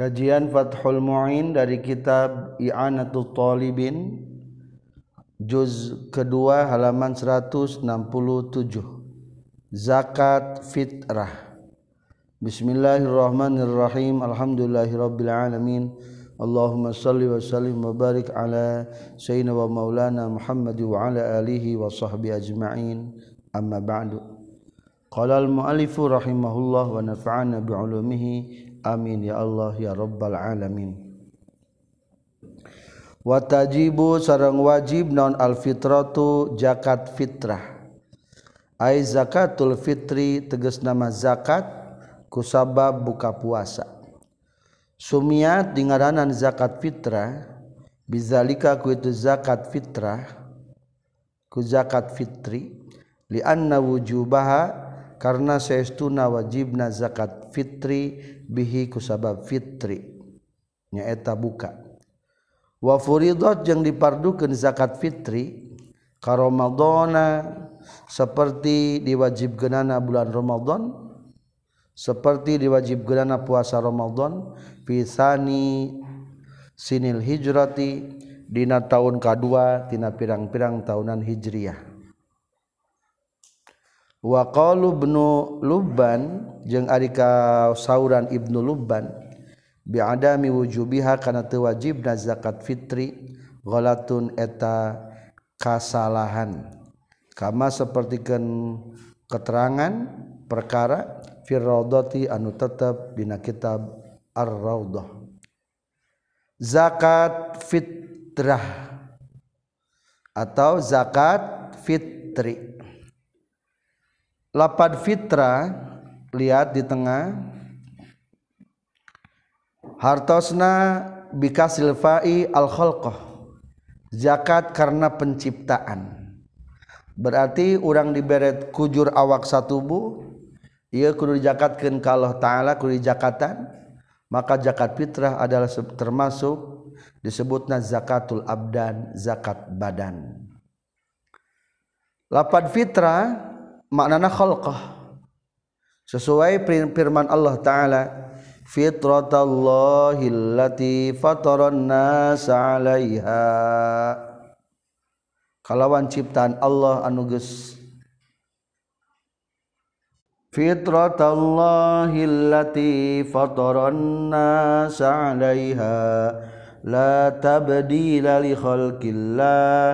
Kajian Fathul Mu'in dari kitab I'anatul Talibin Juz kedua halaman 167 Zakat Fitrah Bismillahirrahmanirrahim Alhamdulillahirrabbilalamin Allahumma salli wa sallim wa barik ala Sayyidina wa maulana Muhammad wa ala alihi wa sahbihi ajma'in Amma ba'du Qala al-mu'alifu rahimahullah wa nafa'ana bi'ulumihi amin ya Allah ya rabbal alamin watajibu sarang wajib non alfitratu zakat fitrah ay zakatul fitri tegas nama zakat kusabab buka puasa sumiat dengaranan zakat fitrah bizalika ku itu zakat fitrah ku zakat fitri anna wujubaha karena saestuna wajibna zakat Fitri bihikusabab Fitri nyaeta buka wafurhot yang diparduukan zakat Fitri karo Maldonna seperti di wajib genana bulan Romadn seperti di wajib genana puasa Romadn pisani Sinil Hijroti Dina tahun K2tina pirang-pirang tahunan Hijriyh waqalubnu Luban jeung A ka sauran Ibnu Luban biada miwujubiha karena tewajib dan zakat Fitri golatun eta kasalahan kamma sepertikan keterangan perkara Firodoti anu tetapdina kitab aroh zakat fitrah atau zakat Fitri lapad fitra lihat di tengah hartosna Bika fa'i al khalqah zakat karena penciptaan berarti orang diberet kujur awak satu bu ia kudu zakat ka kalau taala kudu zakatan maka zakat fitrah adalah termasuk disebutnya zakatul abdan zakat badan lapad fitrah maknana khalqah sesuai firman Allah taala fitratallahi allati fataran nas 'alaiha kalawan ciptaan Allah anu geus fitratallahi allati fataran nas 'alaiha la tabdila li khalqillah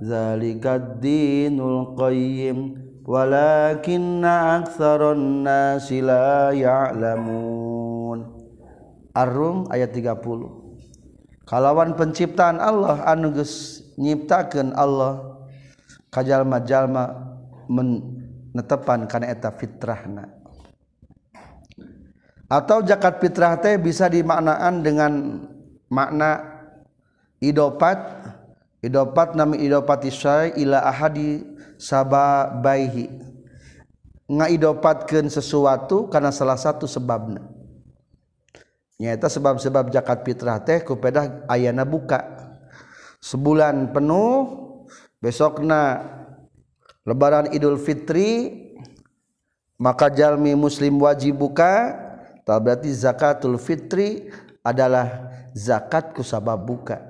zalikad dinul qayyim wala naslamun arum ayat 30 kalawan penciptaan Allah anuges nyiptakan Allah kajallmajalma menetepankan eta fitrahna atau jakat fitrahte bisa dimaknaan dengan makna idopat idopat namanya idopati saya laadi sabab baihi ngaidopatkan sesuatu karena salah satu sebabnya nyata sebab-sebab zakat fitrah teh kupedah ayana buka sebulan penuh besokna lebaran idul fitri maka jalmi muslim wajib buka tak berarti zakatul fitri adalah zakat kusabab buka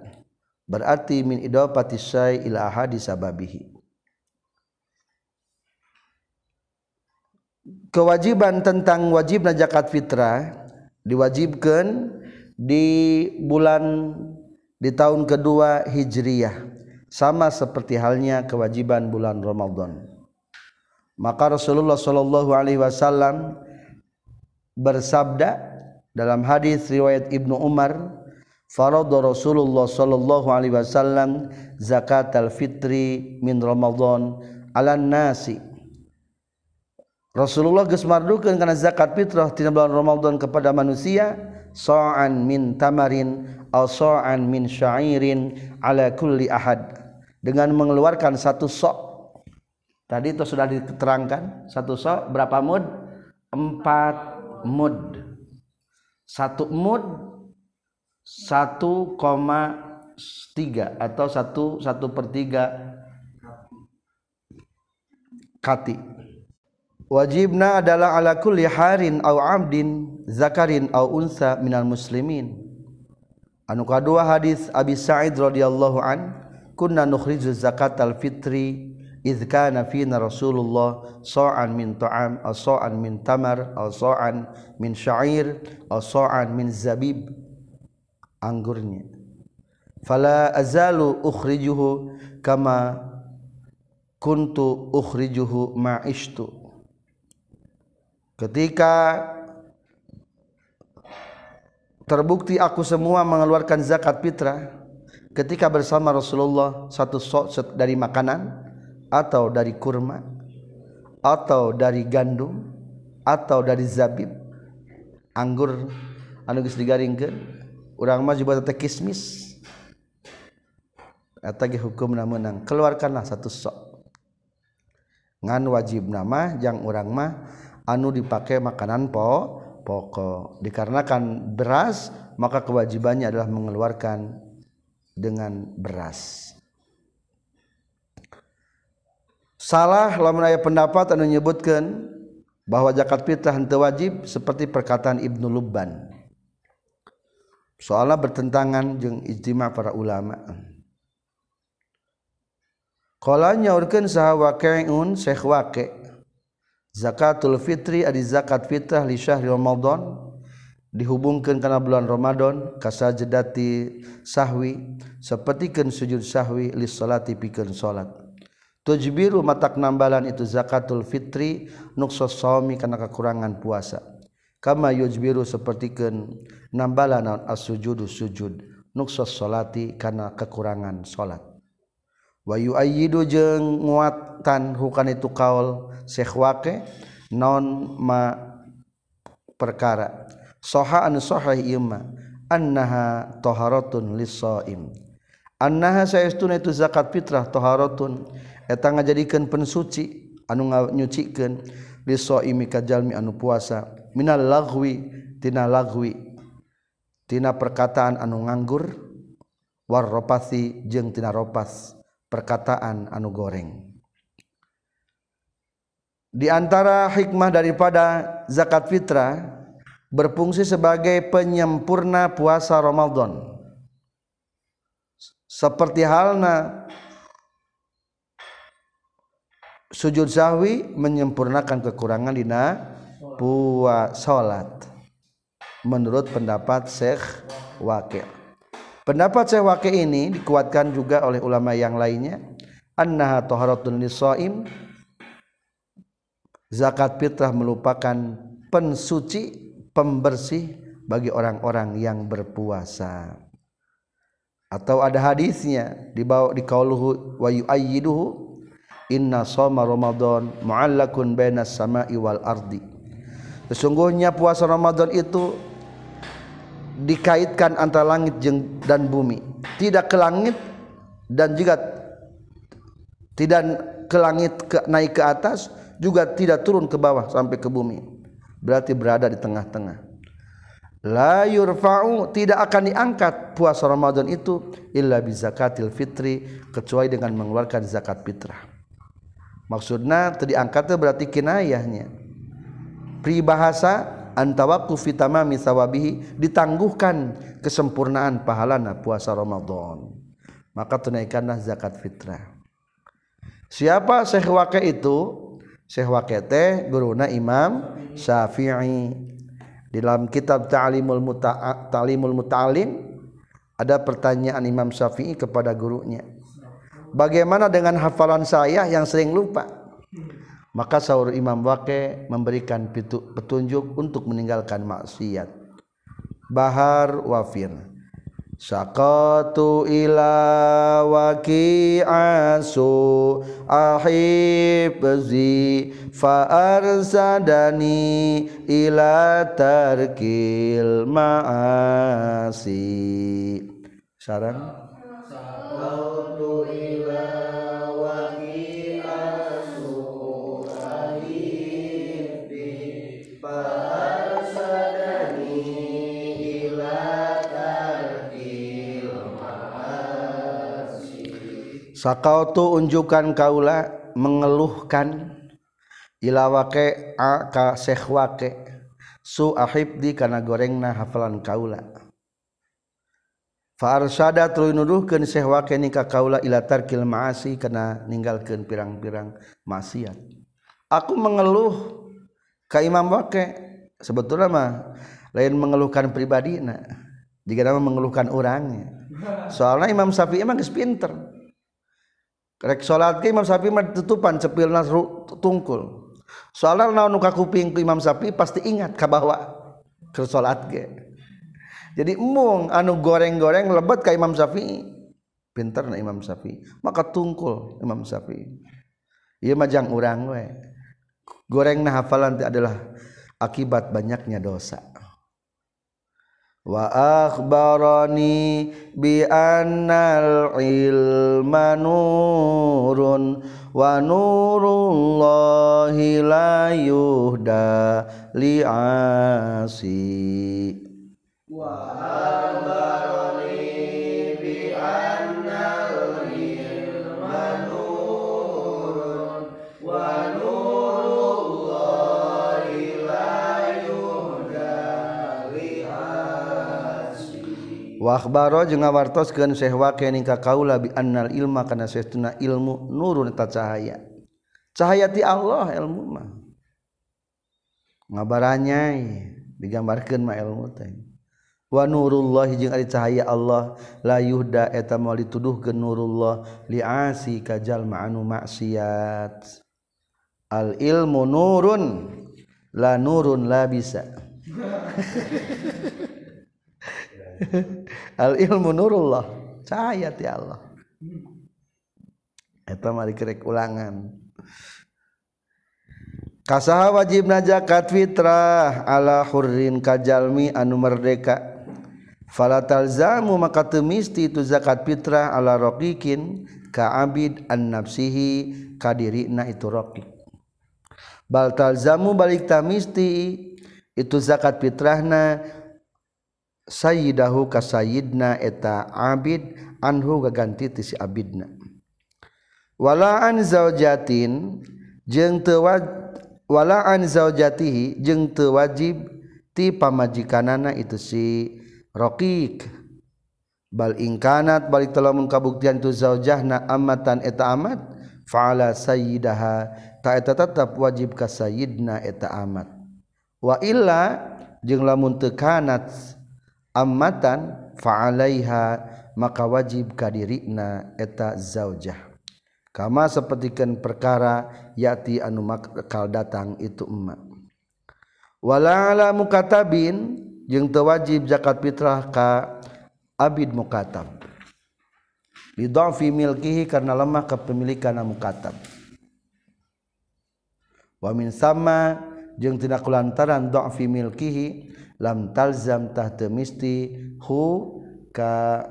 berarti min idopati syai ila ahadi sababihi kewajiban tentang wajib zakat fitrah diwajibkan di bulan di tahun kedua Hijriyah sama seperti halnya kewajiban bulan Ramadan maka Rasulullah Shallallahu alaihi wasallam bersabda dalam hadis riwayat Ibnu Umar Faradu Rasulullah sallallahu alaihi wasallam zakat al-fitri min Ramadan ala nasi Rasulullah geus mardukeun kana zakat fitrah tina bulan Ramadan kepada manusia sa'an min tamarin aw sa'an min syairin ala kulli ahad dengan mengeluarkan satu sok tadi itu sudah diterangkan satu sok berapa mud empat mud satu mud tiga atau satu satu per 3 kati Wajiibna adalah ala kuli hain a amdin zakarin a unsa min muslimin. anuqadu hadith Allahan kun nu zakatfitri kana fi rasulله soaan min taam soaan minar soaan min sha أو so min zabib anggur. Fa a urijuhu kama kunt urijuhu matu. ketika terbukti aku semua mengeluarkan zakat fitrah ketika bersama Rasulullah satu sok dari makanan atau dari kurma atau dari gandum atau dari zabib anggur anu geus digaringkeun urang mah juga teh kismis eta ge hukumna meunang keluarkanlah satu sok ngan wajib nama jang urang mah anu dipakai makanan po pokok dikarenakan beras maka kewajibannya adalah mengeluarkan dengan beras salah lamun aya pendapat anu nyebutkan bahwa zakat fitrah henteu wajib seperti perkataan Ibnu Lubban soalnya bertentangan dengan ijtima para ulama kalau nyaurkeun saha waqi'un syekh zakatul fitri adi zakat fitrah li syahri Ramadan dihubungkan karena bulan Ramadan kasajadati sahwi sapertikeun sujud sahwi li salati pikeun salat tujbiru matak nambalan itu zakatul fitri nuksa sawmi karena kekurangan puasa kama yujbiru sapertikeun nambalan as-sujudu sujud nuksa salati karena kekurangan salat Wau aido je nguatan hukan itu kaol sewake non ma perkara. soha anu sohi ima anha toharroun lioim. Anha sayaun itu zakat pitrah toharotun etang nga jadikan pensci anu nga nyuciken lioimi kajal mi anu puasa. Mina lawitina lawi.tina perkataan anu nganggur warropati jeng tina ropas. perkataan anu goreng di antara hikmah daripada zakat fitrah berfungsi sebagai penyempurna puasa Ramadan. Seperti halnya sujud sahwi menyempurnakan kekurangan dina puasa salat menurut pendapat Syekh Wakil. Pendapat sewake ini dikuatkan juga oleh ulama yang lainnya. Annaha taharatun lisaim. Zakat fitrah merupakan pensuci, pembersih bagi orang-orang yang berpuasa. Atau ada hadisnya di bawah di qauluhu wa yuayyiduhu inna shoma ramadan muallakun bainas sama'i wal ardi. Sesungguhnya puasa Ramadan itu dikaitkan antara langit dan bumi tidak ke langit dan juga tidak ke langit ke, naik ke atas juga tidak turun ke bawah sampai ke bumi berarti berada di tengah-tengah la yurfa'u tidak akan diangkat puasa Ramadan itu illa bi zakatil fitri kecuali dengan mengeluarkan zakat fitrah. Maksudnya terdiangkat itu berarti kinayahnya. Pribahasa Antawaku fitamami sawabihi ditangguhkan kesempurnaan pahalana puasa Ramadan maka tunaikanlah zakat fitrah siapa Syekh Wake itu Syekh Wake teh guruna Imam Syafi'i di dalam kitab Ta'limul Muta Ta'limul Muta'alim ada pertanyaan Imam Syafi'i kepada gurunya bagaimana dengan hafalan saya yang sering lupa maka sahur Imam Wake memberikan petunjuk untuk meninggalkan maksiat Bahar wafir Saqatu ila asu ahibzi faarsadani ila tarkil ma'asi sarang Saqatu ila Sakau tu unjukan kaula mengeluhkan ilawake a ka sehwake su ahibdi kana gorengna hafalan kaula. Farsada tuluy nuduhkan sehwake ni ka kaula ilatar tarkil maasi kana pirang-pirang maksiat. Aku mengeluh punya Imam sebetulnya lain mengeluhkan pribadi di mengeluhkan orangnya soalnya Imam sapfi emangpinter sala sappan tung ke Imam sap pasti ingatt jadi umung anu goreng-goreng lebet ke Imam sapfi pinter Imam sapfi maka tungkul Imam sapfi majang orang goreng nah hafalan adalah akibat banyaknya dosa wa akhbarani bi annal ilma nurun wa nurullahi la yuhda li'asi wa akhbarani wahbar je ngawartosken wake nikah kau lagi annal illma karena seuna ilmu nurun tak cahaya cahayaati Allah ilmumah ngabaranyai digambarkan ma ilmu ta wa nurullah cahaya Allah lay yuda etam tuduh ke Nurullah liasi kajjal ma'annu maksiat al-ilmu nurunlah nurun lah bisa al ilmu nurullah cahaya ti Allah eta mari kerek ulangan kasaha wajib najakat fitrah ala hurrin kajalmi anu merdeka fala talzamu maka temisti itu zakat fitrah ala rokikin ka abid an nafsihi kadirina itu rokik bal talzamu balik tamisti itu zakat fitrahna sayidahu ka sayidna etaid anu gagantiti si Abidnawalaaan za jatin walaan zaujtihi jeng wajib tipa maji kanana itu si Rockik baling kanat balik telah mengkabuktiantu zajahna amatan eta amat fa sayidaha ta tetap wajib ka Sayidna eta amat waila jenglahmunt kanat. ammatan fa'alaiha maka wajib kadirina eta zaujah kama sapertikeun perkara yati anu makal datang itu emak wala ala mukatabin jeung teu wajib zakat fitrah ka abid mukatab lidhafi milkihi karena lemah kepemilikan mukatab wa min sama jeung tina kulantaran dhafi milkihi lam talzam misti hu ka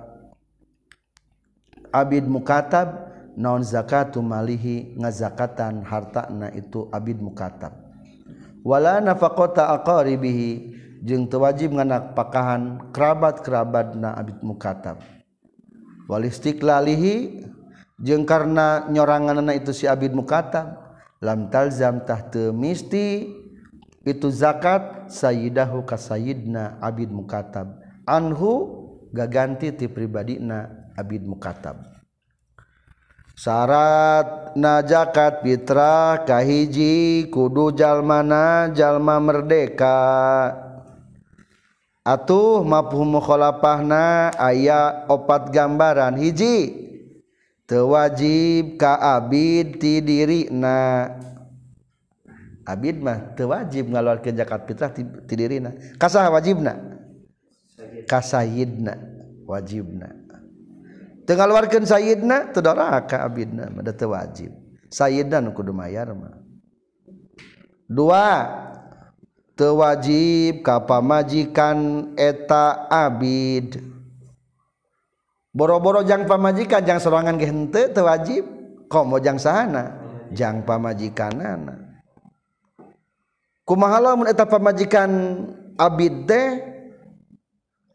abid mukatab naun zakatu malihi ngazakatan na itu abid mukatab wala nafaqata aqaribihi jeung teu wajib nganak pakahan kerabat-kerabatna abid mukatab wal lalihi jeung karena nyoranganna itu si abid mukatab lam talzam tahta misti itu zakat sayyidahu sayyidna abid mukatab anhu gaganti ti pribadina abid mukatab syarat na zakat fitrah kahiji kudu jalmana jalma merdeka atuh mafhum mukhalafahna aya opat gambaran hiji tewajib ka abid ti na Abid mah teu wajib ngaluarkeun zakat fitrah ti dirina. Kasah wajibna. Kasayidna wajibna. Teu ngaluarkeun sayidna teu doraka abidna mah teu wajib. Sayidna nu kudu mayar mah. Dua teu wajib ka pamajikan eta abid. Boro-boro jang pamajikan jang sorangan ge henteu teu wajib. Komo jang sahana iya. jang pamajikanana mahala mennetap majikan Abid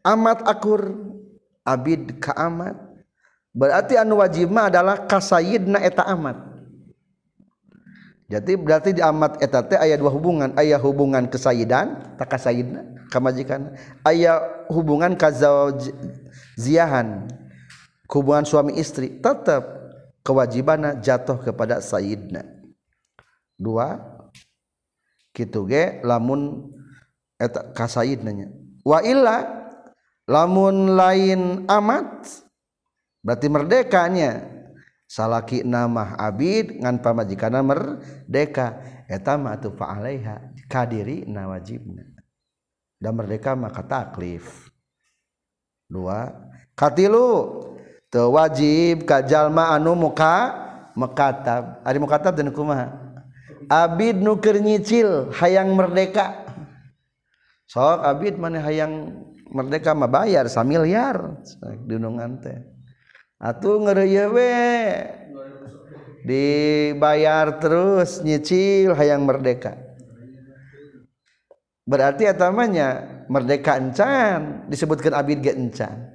amat akur Abid keamamat berarti anu wajimah adalah kas Saidnaeta amad jadi berarti diamat etetat ayat dua hubungan ayaah hubungan keaidan tak Said kejikan ayaah hubungan kaza ziahan hubungan suami istri tetap kewajiban jatuh kepada Sayna dua gitu ge lamun eta kasayid nanya wa illa lamun lain amat berarti merdekanya salaki nama abid ngan pamajikana merdeka eta ma tu fa'alaiha kadiri na wajibna dan merdeka maka taklif dua katilu teu wajib ka jalma anu muka mekatab ari mukatab dan kumaha Abid nuker nyicil hayang merdeka sok Abid mana hayang merdeka mah bayar samiliar dunungan teh atuh ngeriwe, dibayar terus nyicil hayang merdeka berarti atamanya merdeka encan disebutkan abid ge encan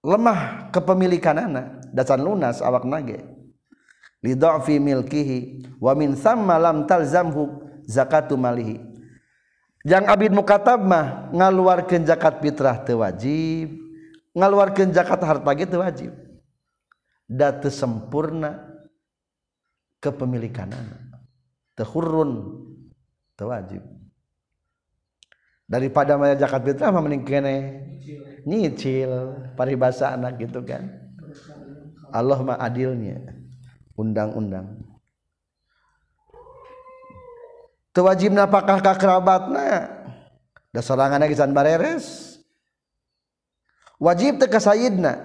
lemah kepemilikan anak dasar lunas awak nage lidha'fi milkihi wa min thamma lam talzamhu zakatu malihi yang abid mukatab mah ngaluarkeun zakat fitrah teu wajib ngaluarkeun zakat harta ge teu wajib da teu sempurna kepemilikanana teu hurrun teu wajib daripada maya zakat fitrah mah mending kene nyicil paribasa anak gitu kan Allah mah adilnya undang-undang kewajib apa kakak kerabatna serangankisan barees wajibna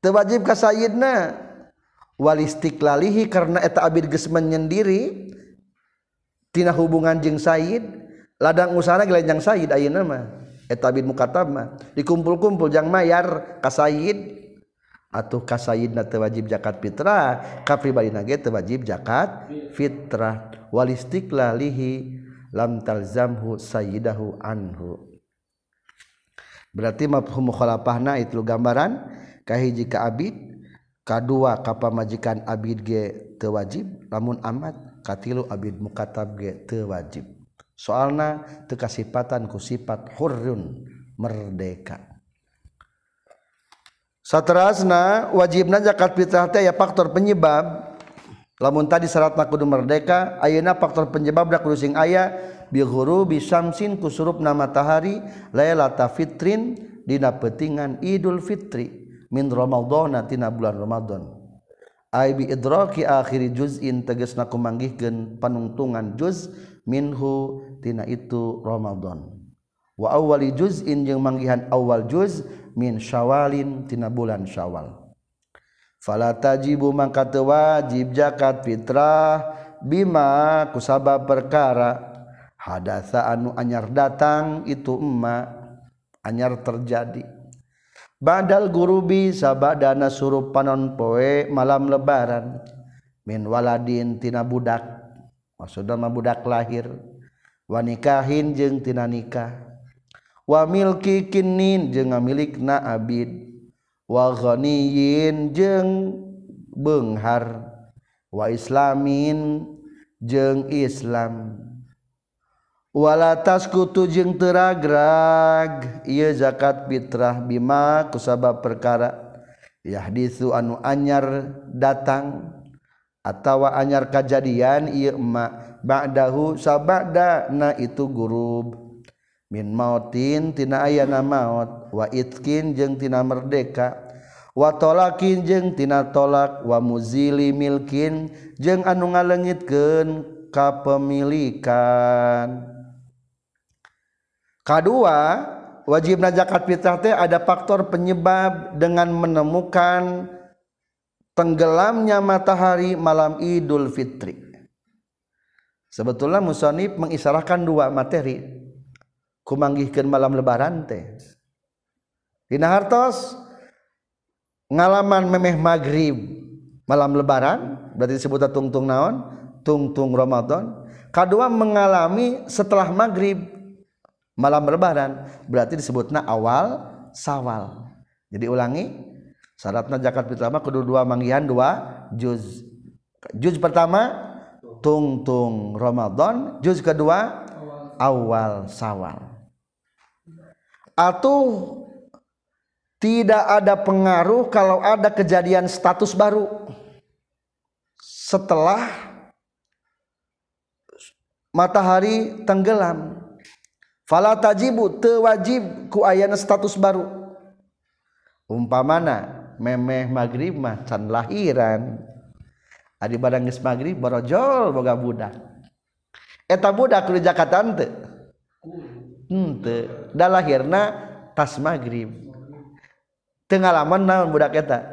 wajibnawaliistiklihi karenaetamenn sendiritina hubungan jeng Said ladang usanajang Saiddikkumpul-kumjang mayyar kas Said kasna tewajib jakat Firah kafir tewajib jakat Firahwaliistikkla Lihi lamtalzamhu Sayu berarti mahumahna itu gambarankahi jika Abid K2 kapal majikan Abid g tewajib namun amadkatilu Abid mukatb tewajib soalnya kekasipatan kusifathurrun merdeka q satterasna wajib na zakat fitrah ya faktor penyebab lamun tadi serat naku Merrdeka auna faktor penyebabdakrusing ayah bihur bisamsin ku surrup nama tahari lelata Fitrin Dina petingan Idul Fitri min Romadonnatina bulan Romadnib I akhiri ju teges naku manggih gen penuntungan juz Minhutina itu Romadn wawali ju manggihan awal juz dan punya Syawalilintinana bulan syawal falatajibu mangwajibjakat Firah Bima kusaba perkara hadasaanu anyar datang itu emma anyar terjadi baddal gurubi sabah dana suruh panon poe malam lebaran minwalaaddintinana budakmakudmah budak lahir Wanikahin jengtina ninikahin Call Wailkikinnin je ngamilik na'id wakhoniin jeng Behar waislamin jeng Islamwala ataskutu jeng tergra ia zakat bitrah bimaku sabab perkara Yadiitu anu anyar datang atau wa anyar kejadian Irma bakdahu saabadakna itu guru. min mautin tina ayana maut wa itkin jeung tina merdeka wa tolakin jeung tina tolak wa muzili milkin jeung anu ngalengitkeun kapemilikan kedua wajibna zakat fitrah teh ada faktor penyebab dengan menemukan tenggelamnya matahari malam Idul Fitri. Sebetulnya Musonib mengisarahkan dua materi kumanggihkan malam lebaran teh Dina hartos ngalaman memeh maghrib malam lebaran berarti disebut tungtung naon tungtung Ramadan Kadua mengalami setelah maghrib malam lebaran berarti disebutnya awal sawal jadi ulangi syaratnya zakat pertama kedua dua manggihan dua juz juz pertama tungtung Ramadan juz kedua awal sawal atau tidak ada pengaruh kalau ada kejadian status baru setelah matahari tenggelam fala tajibu tewajib ku ayana status baru umpamana memeh maghrib macan lahiran adi barang geus maghrib boga budak eta budak di Jakarta teh Hmm, lahirna tas magribtengahlaman mudadak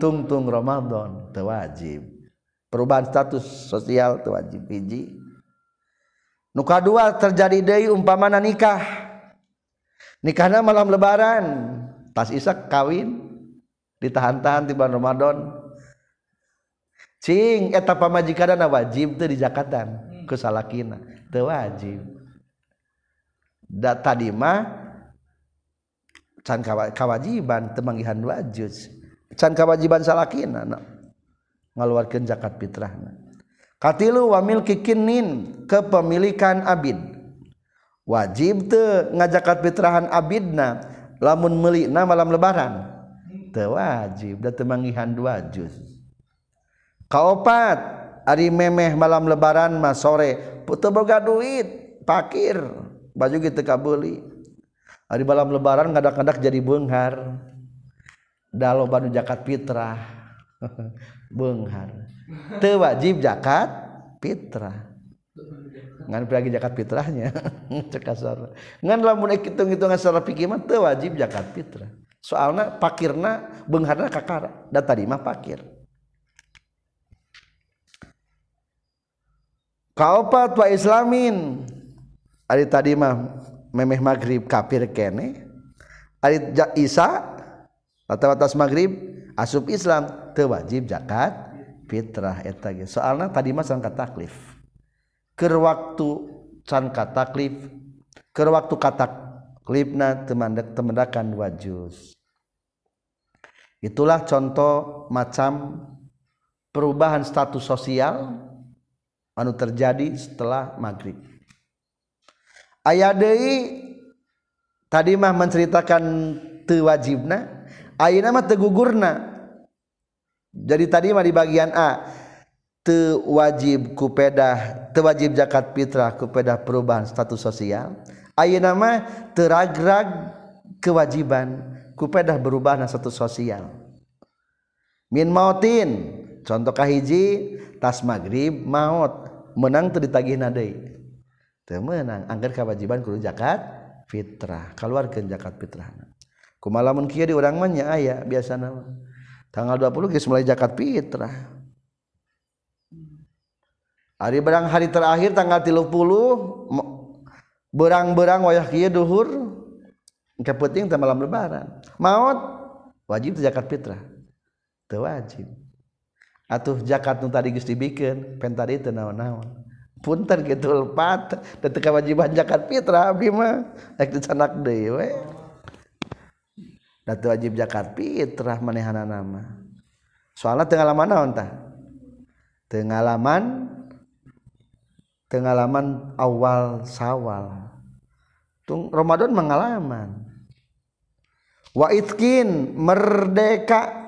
tungtung Romadhon tewajib perubahan status sosial tewajib biji muka 2 terjadi De umpamana nikah nihkana malam lebaran tas Ishak kawin ditahan-tahan ditiba Romadneta maji wajib di Jakatan kekin tewajib tadiwajiban temanhan wajuwajiban salakin ngaluarkan jakat fitrah wanin kepemilikan Abid wajib jakat pirhan Abidnah lamun meliknah malam lebaran wajib temanhan wa kaupat ari memeh malam lebaran mas sore putu pegaga duit pakir baju kita kabeli hari malam lebaran kadang-kadang jadi benghar dalo baju jakat fitrah benghar itu wajib jakat fitrah ngan lagi jakat fitrahnya cekasar kasar ngan lamun hitung-hitungan secara pikir itu wajib jakat fitrah soalnya pakirna bengharna kakar, dan tadi mah pakir kaopat wa islamin Ari tadi mah memeh maghrib kafir kene. Ari Isa atas maghrib asup Islam teu wajib zakat fitrah eta Soalnya tadi mah sangka taklif. Keur waktu sangka kataklif, keur waktu teman teman temendakan wajus. Itulah contoh macam perubahan status sosial anu terjadi setelah maghrib aya deui tadi mah menceritakan teu wajibna ayeuna mah teu jadi tadi mah di bagian A teu wajib pedah teu wajib zakat fitrah perubahan status sosial ayeuna mah teragrag kewajiban ku pedah na status sosial min mautin contoh kahiji tas maghrib maut menang teu nadei. deui menanggar kewajiban zakat Firah keluar ke jakat fitrah ku malamun kiri orang ayaah biasa na tanggal 20 mulai jakat Firah hari barang hari terakhir tanggal 30 berang-berang duhur kepet malam berbarang maut wajibkat Firah wajib atuh jakat tadisti bikin pentar itu nawan-naon punten gitu lepat, detik kewajiban zakat fitrah abdi mah rek dicanak deui we datu wajib zakat fitrah manehana nama soalnya ngalaman naon tah tengalaman tengalaman awal sawal tung Ramadan mengalaman wa itkin merdeka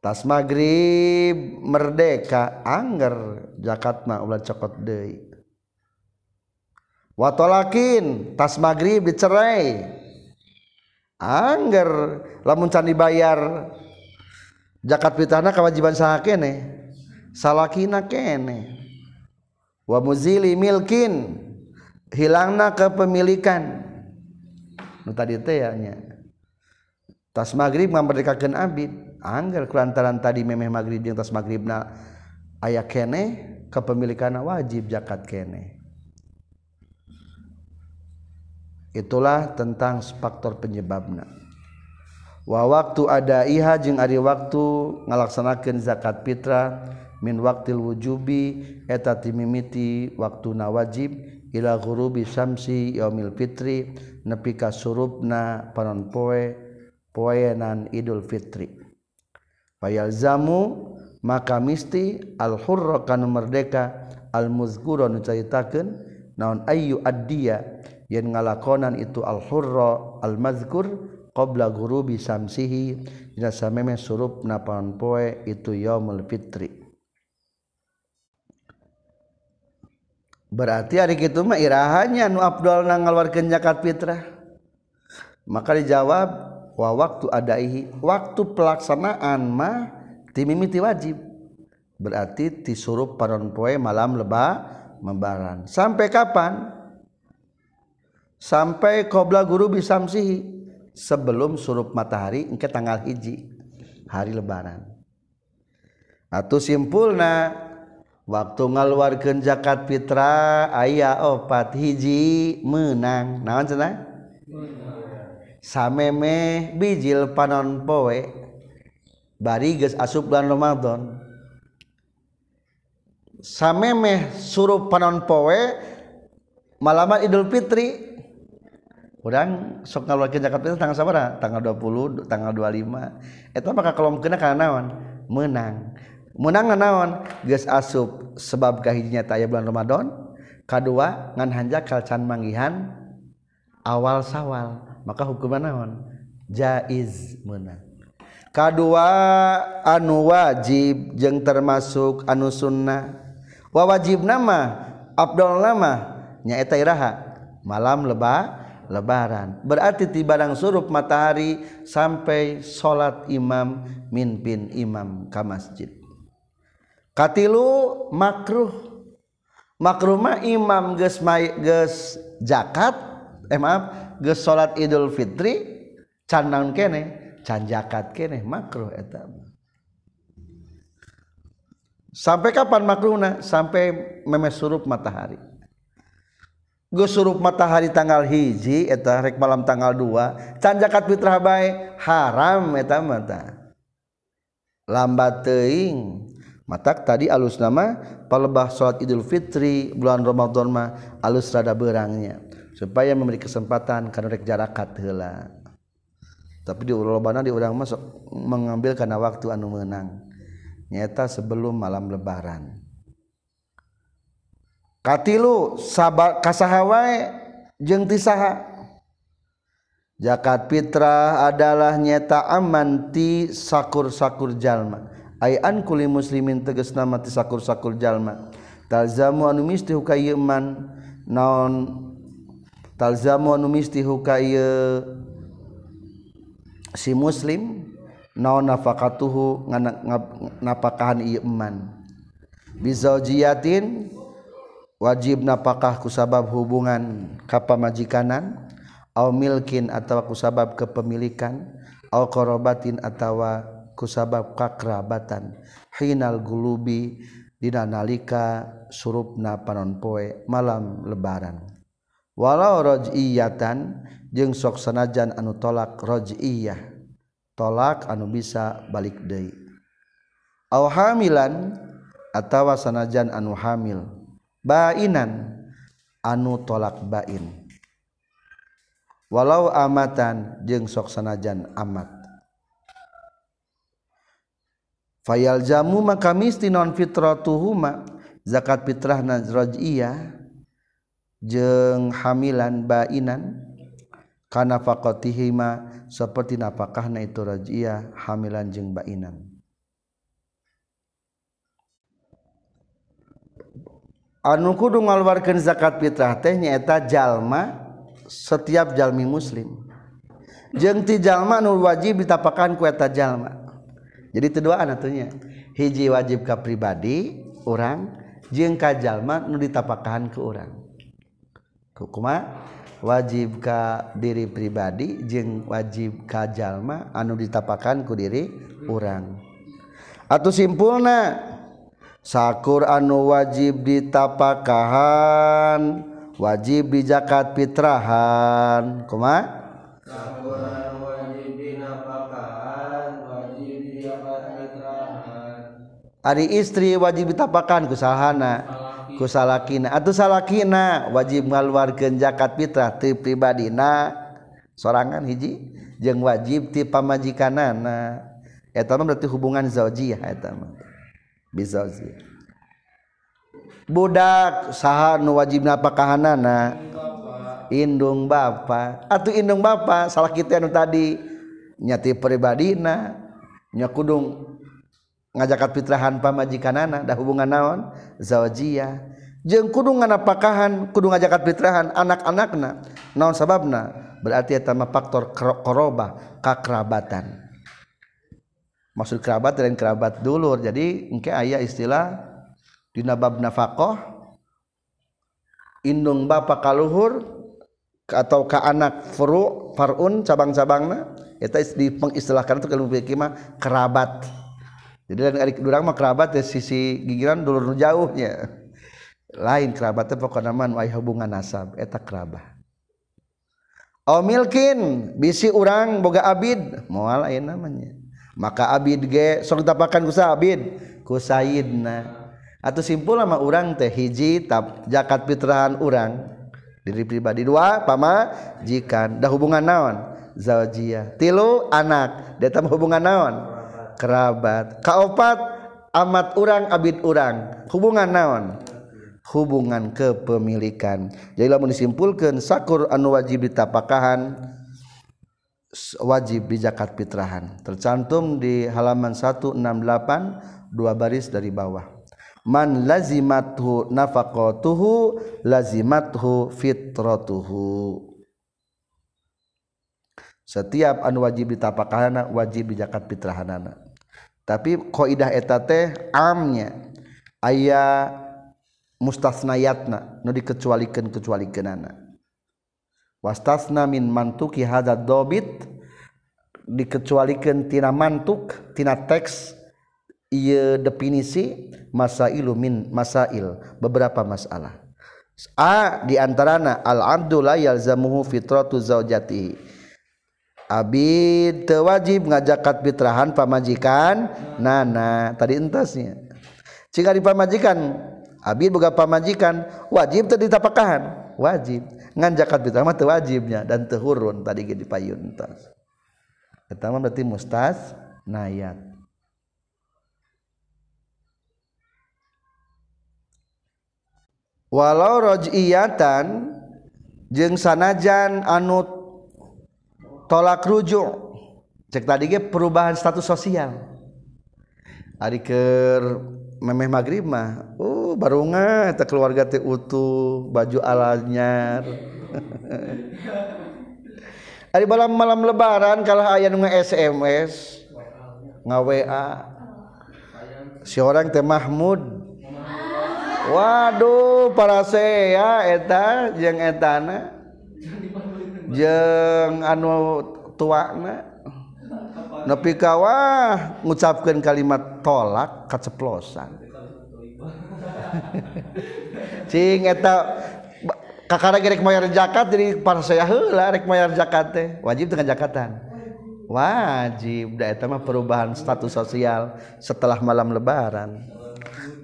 tas magrib merdeka anger jakatna ulah cokot deui watolakin tas magrib dicerai anger lamun can dibayar jakat pitahna kewajiban saha kene salakina kene wa muzili milkin hilangna kepemilikan nu tadi teh ya nya tas magrib ngamerdekakeun abid angger kelantaran tadi memeh maghrib yang tas nak ayak kene kepemilikan wajib zakat kene itulah tentang faktor penyebabnya. wa waktu ada iha jeung ari waktu ngalaksanakeun zakat fitrah min waktil wujubi eta waktu na wajib ila ghurubi syamsi yaumil fitri nepika ka surupna panon poe poenan idul fitri fayalzamu maka misti al hurra kanu merdeka al muzkura nu caritakeun naon ayyu addiya yen ngalakonan itu al hurra al mazkur qabla bisa samsihi dina sameme surup napan poe itu yaumul fitri berarti hari itu mah irahannya nu abdul nang ngeluarkeun zakat fitrah maka dijawab wa waktu adaihi waktu pelaksanaan ma timimiti wajib berarti disuruh paron poe malam lebah membaran sampai kapan sampai kobla guru bisa bisamsihi sebelum surup matahari ke tanggal hiji hari lebaran atau simpulna waktu ngaluarkan zakat fitrah ayah opat hiji menang naon cenah Samemeh bijil panon Powe bari ge as bulan Romadn Sammeh suruh panon Powe Malama Idul Fitri sok tanggal 20 tanggal 25 itu maka kalau menang menang nawan ge asup sebab kahinya taya bulan Romadn K2 nganhanja kalcan manggihan awal sawwal hukumanon Jaiz menang2 anu wajib jeng termasuk anu Sunnah wawajib nama Abdullamanyataha malam leba lebaran berarti tibaang suruh matahari sampai salat Imam mipin Imam Ka masjidkatilu makruh makrumah Imam gemages zakat emam eh, yang ge salat Idul Fitri can naon kene can zakat kene makruh eta sampai kapan makruhna sampai memes surup matahari Gue surup matahari tanggal hiji etam, rek malam tanggal dua can fitrah bae haram etam mata lambat teing, matak tadi alus nama palebah salat Idul Fitri bulan Ramadan mah alus rada berangnya supaya memberi kesempatan karena jarakatla tapi di uruban di u udah masuk mengambil karena waktu anu menang nyata sebelum malam lebarankatilu sa kasahwa jeng jakat Firah adalah nyata amanti sakur sakur jalma ayaan kuli muslimin teges nama di sakur sakur Jalmazam mistukaman non si muslim nao nafakat tuhu napakahan iman bizujyatin wajib napakkah kusabab hubungan kapa majikanan Ailkin attawaku sabab kepemilikan Alqobatin atawa kusabab kakrabatan hinalgulubi dina nalika surub na panon poe malam lebaran. walaurojyatan jeung soksanajan anu tolakrojjiyiyah tolak anu bisa balikhamilan atau wasanajan anu hamil Bainan anu tolak Bain walau amatan jeung soksana Jan amat Faal jammu maka misi non Firo tuha zakat fitrahnajrojiyah dan jenghamilan baiinana seperti na Apakahkah na iturajah hamilan jengbaan anuukuwar zakat fitrah tehnyaetajallma setiap Jami muslim jentijallma nu wajib ditapakan kueta Jalma jadi keduaaannya hiji wajib ka pribadi orang jengkajallma nu ditpakahkan ke orang punya kuma wajibkah diri pribadi jeung wajib kajallma anu ditapkanku diri Quranrang atau simpulna sakkur anu wajib dipakahan wajib bijakat fittrahan koma hari istri wajib ditapakan keshana itu salahkina atuh salahkinna wajib keluargagan jakat Mitrah tip pribadi sorangan hiji jeung wajib tip maji kanana hubungan budak saharnu wajib nahanaanandung ba atauuhndung ba salah kita tadi nyati pribadinya kudung ngajakat fitrahan pamajikanana dah hubungan naon zawjiyah jeng kudu nganapakahan kudu ngajakat fitrahan anak-anakna naon sababna berarti eta faktor koroba kakerabatan maksud kerabat dan kerabat dulur jadi engke ayah istilah dina bab nafakoh indung bapa kaluhur atau ke anak furu farun cabang-cabangna di dipengistilahkan itu kalau mah kerabat rangkrabat sisi gigin dulu jauhnya lain kerabatnya pokok namanwah hubungan nasab etakbah Omilkin bisi urang Boga Abid mua lain namanya maka Abid atau simpul lama urang teh hiji tab jakat pitrahan urang diri pribadi dua pama jika dah hubungan nawan zajiah tilu anak hubungan nawan kerabat kaopat amat orang abid orang hubungan naon hubungan kepemilikan jadi lamun disimpulkan sakur anu wajib ditapakahan wajib di zakat fitrahan tercantum di halaman 168 dua baris dari bawah man lazimathu nafaqatuhu lazimathu fitratuhu setiap anu wajib ditapakahan wajib di zakat fitrahanana tapi kooidah eteta amnya ayaah mustafna yatna dikecualikan kecuali kenana wastasna min mantukbit dikecualikantina mantuktina teks ia definisi masa illuin masa il beberapa masalah diantarana al Abduldullahalzammuhu fitrotihi Abid tewajib ngajakat fitrahan pamajikan nana tadi entasnya jika di pamajikan Abid buka pamajikan wajib tadi tapakahan wajib ngajakat fitrah mah wajibnya dan tehurun tadi di payun entas pertama berarti mustas nayat walau rojiyatan jeng sanajan anut krujo cek tadi perubahan status sosial A ke memme magrima uh, baruga keluargauh baju ayar tadi balam- malam lebaran kalau aya SMS ngawa seorang tema Mahmud waduh parase eta je etana q jeng tu ngucapkan kalimat tolak kaceplossanyarkatrikkat wajib dengan jakatan wajibama perubahan status sosial setelah malam lebaran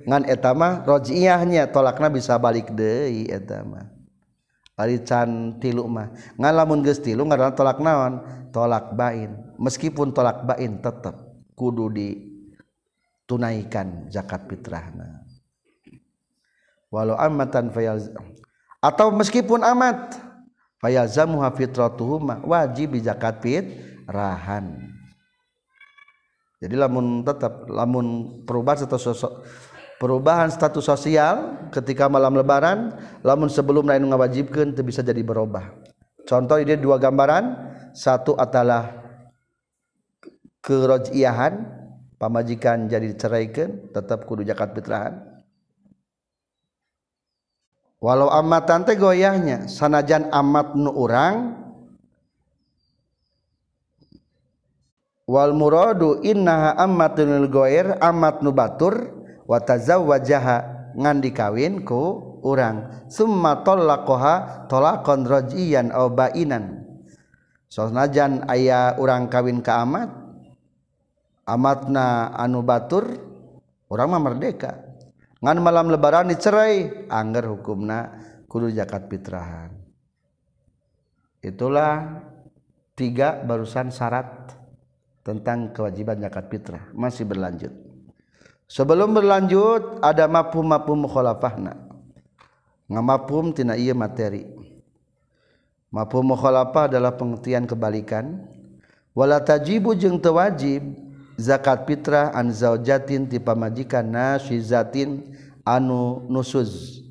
ngan etamarojyahnya tolakna bisa balik Deama can tilu mah ngalamun geus tilu ngaran tolak naon tolak bain meskipun tolak bain tetap kudu ditunaikan zakat fitrahna walau amatan fayal atau meskipun amat fayazamuha hafitratuhuma wajib zakat fitrahan jadi lamun tetap lamun perubahan atau sosok perubahan status sosial ketika malam lebaran lamun sebelum lain ngawajibkan itu bisa jadi berubah contoh ini dua gambaran satu adalah kerojiahan pamajikan jadi diceraikan tetap kudu jakat fitrahan walau amat tante goyahnya sanajan amat nu orang wal muradu innaha amatun goyer amat nu batur wataza wajaha ngan dikawin ku urang summa tallaqaha talaqan rajian aw bainan sonajan ayah urang kawin ke amat amatna anu batur orang mah merdeka ngan malam lebaran dicerai anger hukumna kudu zakat fitrahan itulah tiga barusan syarat tentang kewajiban zakat fitrah masih berlanjut sebelum berlanjut ada mafhum-mafhum mukhalafahna ngamapum tina iya materi mafhum mukhalafah adalah pengertian kebalikan wala tajibu jeung teu wajib zakat fitrah an zaujatin ti pamajikan nasizatin anu nusuz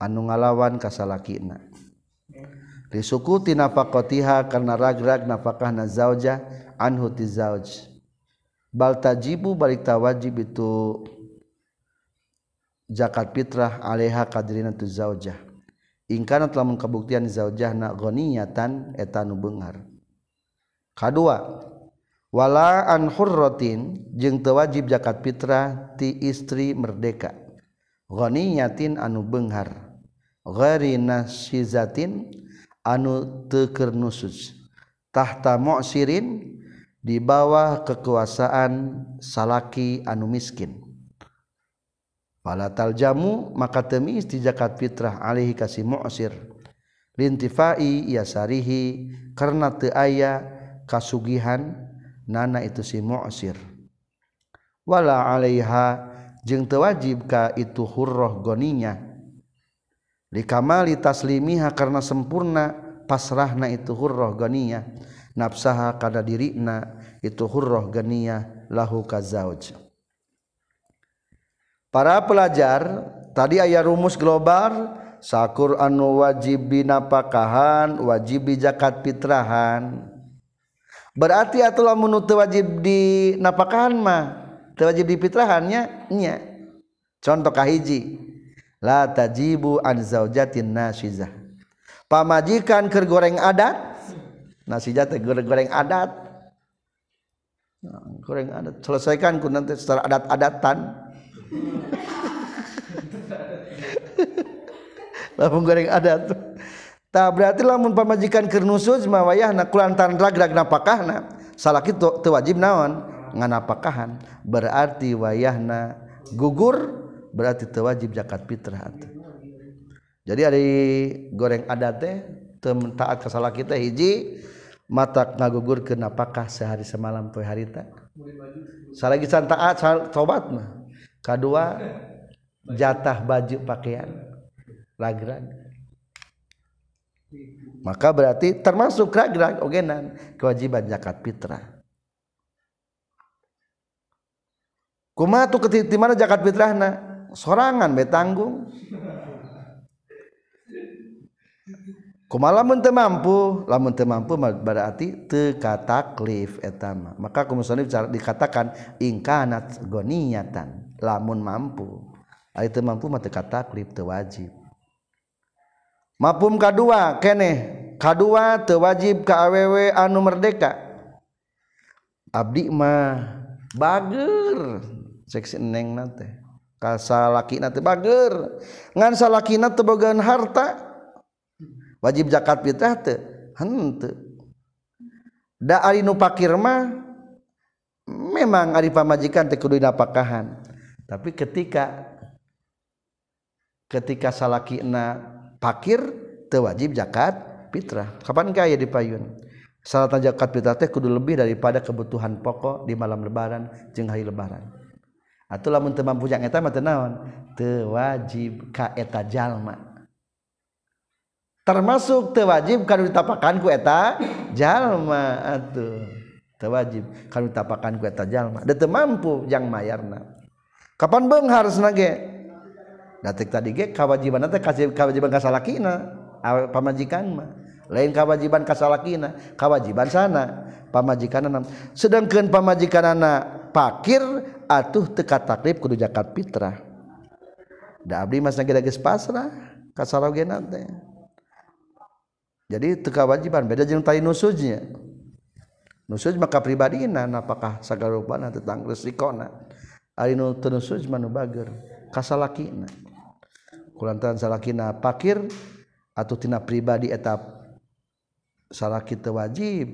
anu ngalawan kasalakina Risuku tina nafaqatiha karena ragrag rag na zauja anhu tizauj. zauj Baltajibu barita wajib itu jakat fitrah Aleha karina itu zaojah ingkanlah mengkebuktian di zajah na goiyatan etanunghar K2walaanhurrotin jeung tewajib jakat pirah ti istri merdeka goinyatin anu Bengharizatin anu tekernusustahtaamo sirin, di bawah kekuasaan salaki anu miskin.wala tal Jamu maka temmi isti jakat fitrah alihi kasih mu'osir, Rintiai yasarihi karena teaya kasugihan, nana itu si muosir. Wal alaiha je tewajibkah itu hurrogoninya. Di kamal taslimiha karena sempurna pasrahna itu hurrahgoniya, nafsaha kana dirina itu hurrah ganiyah lahu kazauj para pelajar tadi ayat rumus global sakur anu wajib binapakahan wajib zakat fitrahan berarti atulah menutup wajib di napakahan mah wajib di fitrahannya nya contoh kahiji la tajibu an zaujatin nasizah pamajikan ker goreng adat nasi jate goreng-goreng adat nah, goreng adat selesaikan ku nanti secara adat-adatan lamun goreng adat tak berarti lamun pamajikan kernusus mawayah nak nakulantan ragrag salah kita tu wajib naon nganapakahan berarti wayahna gugur berarti tewajib zakat fitrah jadi ada goreng adat teh taat kesalahan kita hiji mata ngagugur ke napakah sehari semalam poe harita salagi taat sal, tobat mah kedua jatah baju pakaian ragrag maka berarti termasuk ragrag ogenan kewajiban zakat fitrah kumaha tuh di mana zakat fitrahna sorangan betanggung lamun teu mampu lamun teu mampu berarti teu kataklif etama maka kumusonif dikatakan ingkanat goniatan lamun mampu ari teu mampu mah teu kataklif teu wajib mapum kadua keneh kadua teu wajib ka awewe anu merdeka abdi mah bager seksi neng nate kasalakina teu bager ngan salakina teu bogaan harta wajib zakatrahrma memang Arif pa majikan Tekudupakhan tapi ketika ketika salah kina pakir tewajib zakat fitrah Kapankah ya diayun salahkat Tekudu lebih daripada kebutuhan pokok di malam lebaran jengghai lebaran ataulahtemanmpuon tewajib kaetajallma ui masuk tewajib kalau dit tapakan ku etajallma atuh tewajib kalau tapakangue eta jalma dete mampu yang mayyarna Kapan Bang harus na tadi kewajiban kasihwajiban kas la pamajikan lain kewajiban kasal lana kewajiban sana pamajikanam sedangkan pamajikan anak pakir atuh teka takrib ke jaar Firahndali mas-rah kas tegawajiban beda jenta nunya maka pribadinan Apakahgarngkir atautina pribadi etap salah kita wajib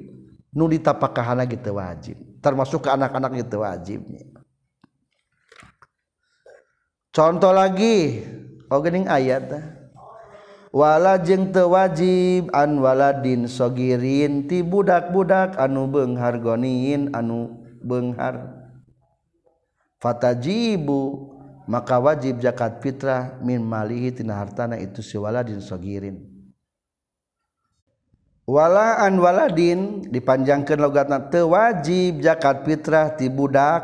nuli tahan lagi wajib termasuk ke anak-anak itu wajibnya contoh lagi openinging ayat walaajeng tewajib anwalaaddin sogirin tibudak-budak anu penghar goniin anuhar Fatajibu maka wajib zakat fitrah min malihitina hartana itu siwaladin sogirinwalaanwalaaddin dipanjkan lona tewajib zakat fitrah tibudak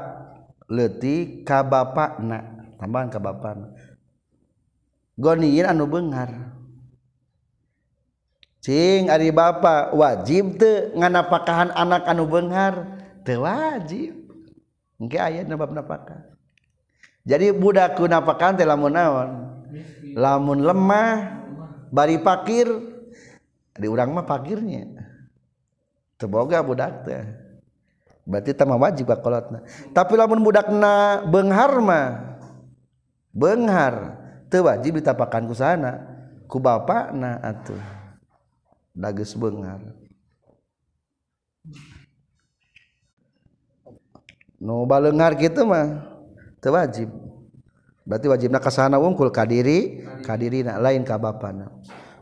letih kapak ta ka goniin anu Bengar Q Ari bapak wajibngan pakhan anak-anu penggar tewajib nggak ayat jadi budak lamunnaon lamun lemah bari pakir di urangma pagiirnya semoga buddak berarti wajibt tapi lamun budakna pengharrmahar tewajib ditkanku sanaku bana atuh gar noengar gitu mah tuh wajib berarti wajibnya kasana wongkul kadiri kadirinak lain Kana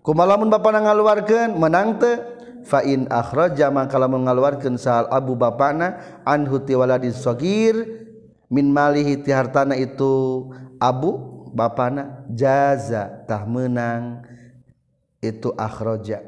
kemaman Bapak ngaluarkan menang fa akhro zaman kalau mengeluarkan soal Abu Bapakna anhtiwala di sogir Min Malhiti hartana itu Abu bana jazatah menang itu Ahkhrojak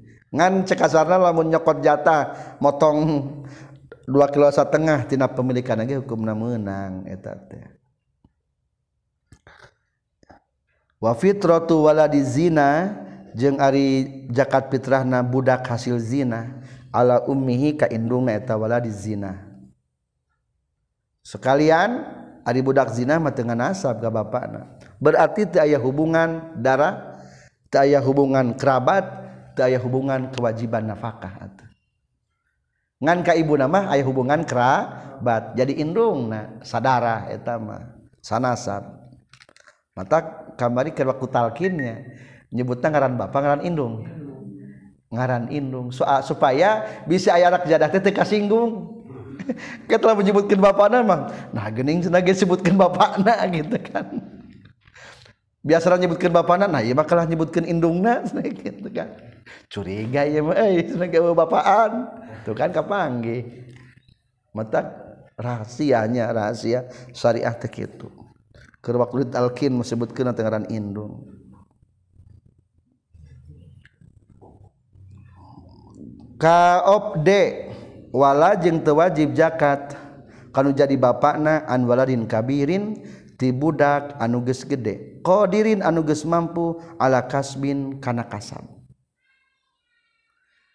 ngan cekasarna lamun nyokot jatah motong dua kilo setengah tina pemilikan lagi hukumna menang eta teh wa fitratu waladi zina jeung ari zakat fitrahna budak hasil zina ala ummihi ka indungna eta waladi zina sekalian ari budak zina mah teu nasab ka bapakna berarti teu aya hubungan darah teu aya hubungan kerabat daya hubungan kewajiban nafkah atuh ngan ka ibu nama ayah hubungan kerabat jadi indung na sadara etama sanasab mata kamari ke waktu talkinnya nyebutnya ngaran bapak ngaran indung ngaran indung so, ah, supaya bisa ayah anak jadah teh kasinggung kita telah menyebutkan bapak nama nah gening senage sebutkan bapak nama gitu kan biasa nyebutkan nama nah iya makalah nyebutkan indungnya gitu kan curiga ba eh, kan rasianya rahasiasari ahtek itu kewaklid Alkin me sebut kenagaraan indul kade walajeng tewajib zakat kalau jadi bapak na anwalarin kabiriin tibudak anuges gede kodirin anuges mampu ala Kaminkana kasam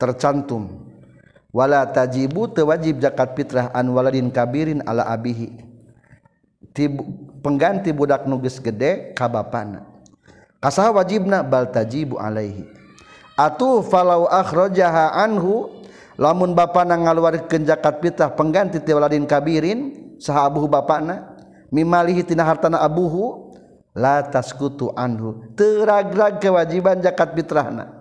tercantum wala tajibu tewajib jakat fitrah anwalaadrin kabiriin ala abihi tibu pengganti budak nugis gede kababna kasaha wajibna baltajibu Alaihi Atuh fala ahro jaha Anhu lamun bana ngalu ke jakat pitrah pengganti teaddin kabirin sah Abu bana mimalihitina hartana Abbuhu lataskutu Anhu terraga kewajiban jakat bitrahna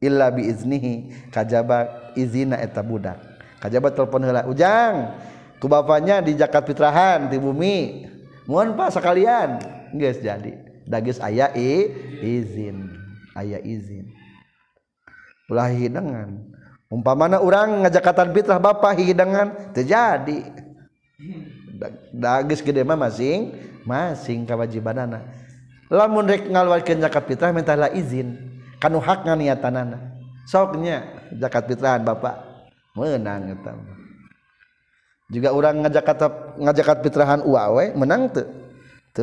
nihi kajjabat izinaab Budak kajjabat telepon hela ujang ke bapaknya di jakat pitrahan di bumi mohon Pak sekalian guys jadi dagis aya izin aya izin pulahi dengan umpa mana orang ngajakatan Mitrah Bapak hidangan terjadi dagisdemah masing masing kewajibanana lamundwal jakat fitrah minta izin tan soknya jakat pihan Bapak menang juga orang ngajak ngajakkat pirhan u menang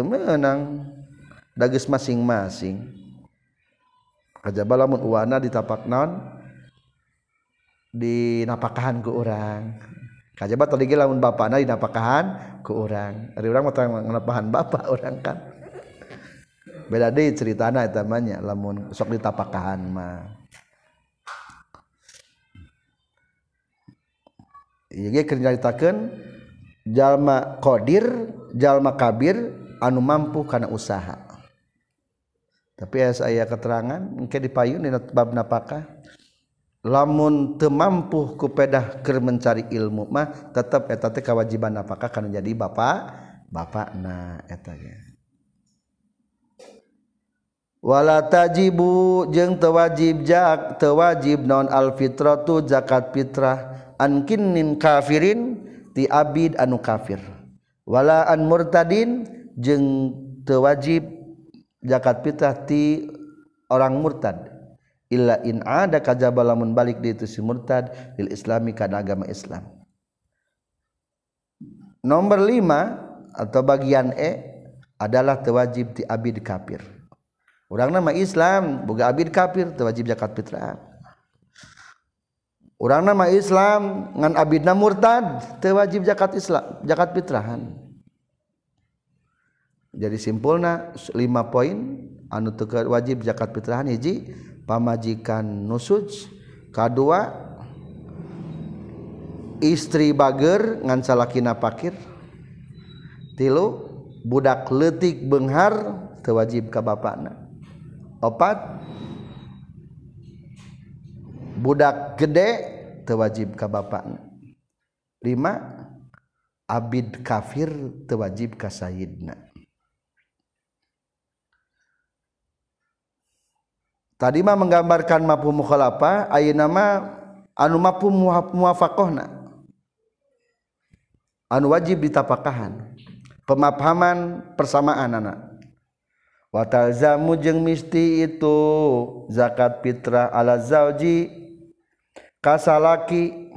menang dagas masing-masing di tapak non dinapaahan ke orang kajjaunpak ke oranghan ba orang kan beda deh cerita anak lamun sok ditapakahan mah Iya kerja ditaken jalma kodir jalma kabir anu mampu karena usaha tapi ya saya keterangan mungkin dipayun di bab napakah lamun temampu kupedah ker mencari ilmu mah tetap etate kewajiban napakah karena jadi bapak bapak na etanya wala tajibu jeung tewajib jak tewajib non tu zakat fitrah kinnin kafirin ti abid anu kafir wala an murtadin jeung tewajib zakat fitrah ti orang murtad illa in ada kajaba lamun balik di itu si murtad lil islami kana agama islam nomor lima atau bagian E adalah tewajib ti abid kafir nama Islam Buga Abid kafir tewajib jakat fittrahan orang nama Islam ngan Abidna murtad tewajib jakat Islam jakat fittrahan jadi simpulnalima poin anu wajib jakat fittrahanji pamajikan nus K2 istri bager ngansa lakinair tilu budak lettik Behar tewajib kabapakna budak gede tewajib kabapakan 5 Abid kafir tewajib kasayna tadimah menggambarkan mampu mukhalah Ayu nama anuma mufaoh anu wajib dipakhan pemahaman persamaan-an tiga wattazammujeng misti itu zakat fittra ala zaji kasalaki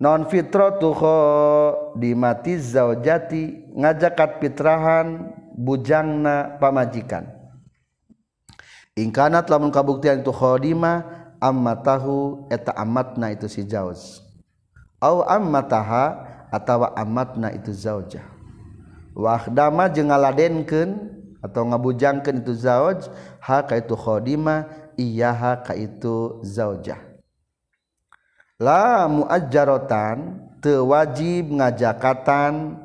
nonfitro tuhkho dimati zajati ngajakkat pittrahan bujangna pamajikan Inkanat lamun kabuktihan itukhomahu eta amatna itu si taha atau amatna itu zajahwah dama jeng ngaladenken, atau ngabujanken itu za Haka itukho iyaka itu za la murotan tewajib ngajakatan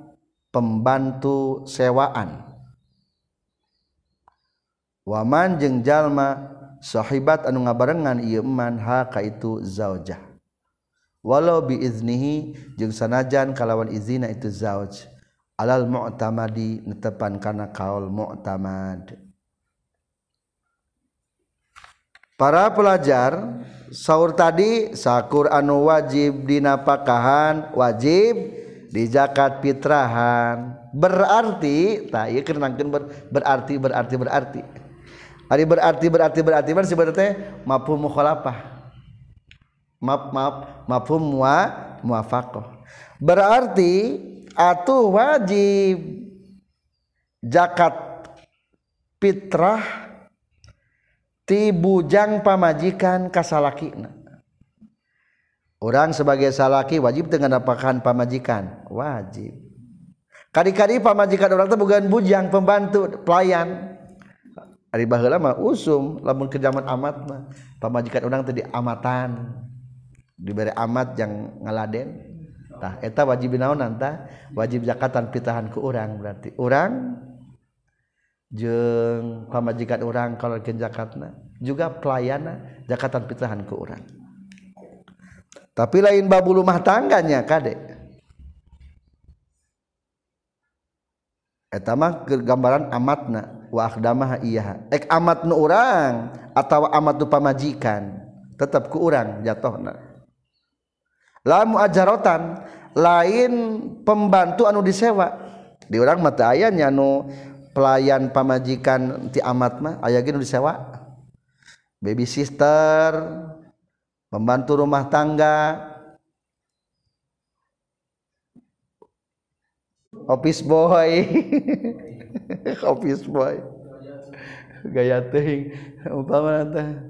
pembantu sewaan waman jeng jalmashohibat anu nga barengan iman Haka itu zajah walaunihi sanajan kalawan izina itu zawauj alal mu'tamadi netepan kana kaul mu'tamad Para pelajar sahur tadi sakur anu wajib dina pakahan wajib di zakat fitrahan berarti tak ya keur ber, berarti berarti berarti berarti berarti berarti berarti berarti? sebenarnya mampu mukhalafah maaf maaf mafhum wa muafaqah berarti atuh wajib jakat fitrah ti bujang pamajikan kasalaki. orang sebagai salaki wajib dengan apakan pamajikan wajib kadi-kadi pamajikan orang itu bukan bujang pembantu pelayan Ari baheula mah usum lamun ke zaman amat pamajikan orang tadi amatan diberi amat yang ngaladen punya wajib wajib jakatan pitahan ke orang berarti orangng pamajikan orang kalau gen Jakadna juga pelayanan jakatan- pitahan keu tapi lain babu rumah tangganya Kadekan atnawah amat atau amat tuh pamajikan tetap keurang jatuhna lamu ajarotan lain pembantu anu disewa di orang mata ayahnya anu pelayan pamajikan ti amat mah ayah gini disewa baby sister pembantu rumah tangga office boy office boy gaya teh umpama nanti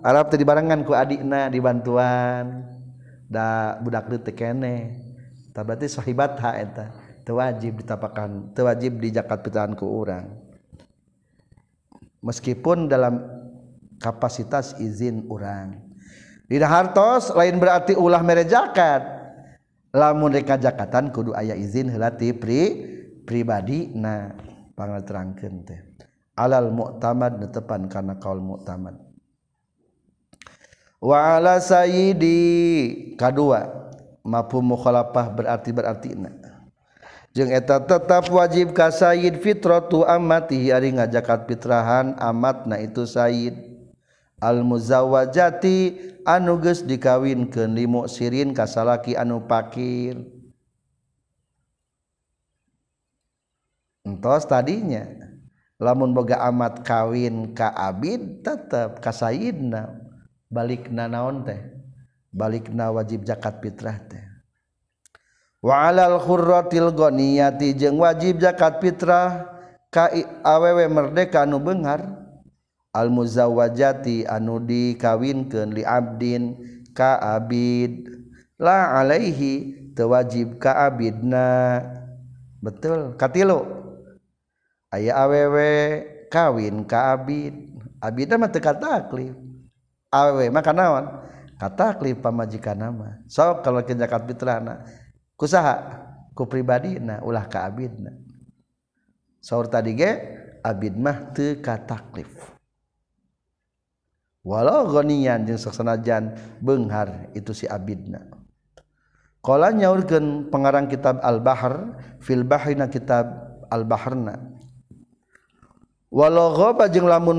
Arab tadi barengan ku adikna dibantuan da budak detik kene Tah berarti sahibat ha eta wajib ditapakan wajib di zakat pitahan ku orang meskipun dalam kapasitas izin orang Dina hartos lain berarti ulah mere jakat lamun reka jakatan kudu ayah izin ti pri pribadi na pangaterangkeun teh alal mu'tamad netepan karena kaul mu'tamad ala Sayyidi kadua mafu mukhalafah berarti berarti jeung eta tetap wajib ka Sayyid fitratu amatihi ari ngajakat fitrahan amatna itu Sayyid al muzawajati anu geus dikawinkeun li muksirin ka salaki anu fakir entos tadinya lamun boga amat kawin ka abid tetap ka sayyidna na naon teh balik na wajib zakat fitrah teh waal hurotil go niati jeung wajib zakat fitrah awewe merdeka nugar al-muza wajati anudi kawin ke li Abdin kaidlah Alaihi tewajib kaid na betul awewe kawin kaabikat takli makan nawan katakli pamajikan nama so kalaukathana usaha ku pribadi ulah keur tadiidmah walauian seksjannghar itu si Abidnahkolanya pengarang kitab Albahar filba kitab albaharna walaung lamun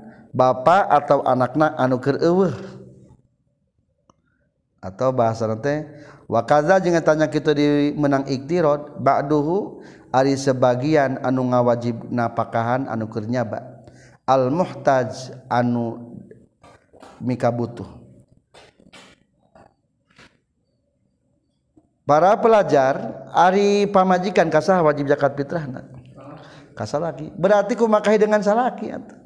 Bapak atau anakna anu keur eueuh atau bahasa nanti wakaza jangan tanya kita di menang iktirad ba'duhu ari sebagian anu ngawajib napakahan anu keur nyaba al muhtaj anu mika butuh para pelajar ari pamajikan kasah wajib zakat fitrah, kasah lagi berarti kumakahi dengan salaki atuh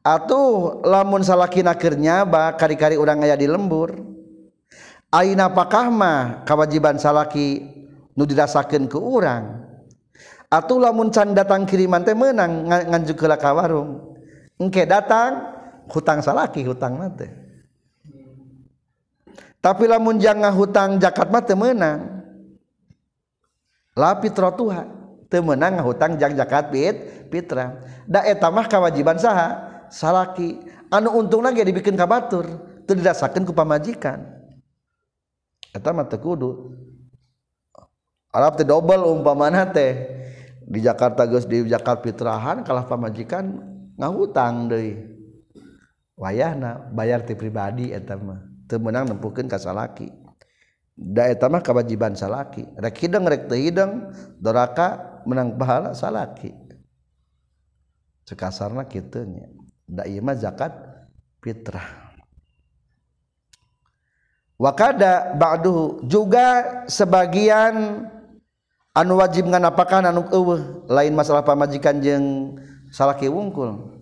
atuh lamun salakin akhirnya bak kari-kari urang aya di lembur Aapakahmah kawajiban salaki nu didrasken ke urang ataulahmunncang datang kirimante menang ngaju kekawaungke datang hutang salaki hutang mate tapilahmunjang nga hutang jakat mate menang laha tem menangangkat tamah Kawajiban saha salaki anu untung lagi dibikin kabatur terdasarkan ku pamajikan eta mah kudu Arab teh double umpamana teh di Jakarta geus di Jakarta Fitrahan kalah pamajikan ngahutang deui wayahna bayar ti pribadi eta mah teu meunang nempuhkeun ka salaki da eta mah kewajiban salaki rek hideung rek teu hideung doraka menang pahala salaki sekasarna kitu nya punyaima zakat Firahwakadabak juga sebagian anu wajib kan apa anu uh lain masalah pemajikan jeng salahkiungkul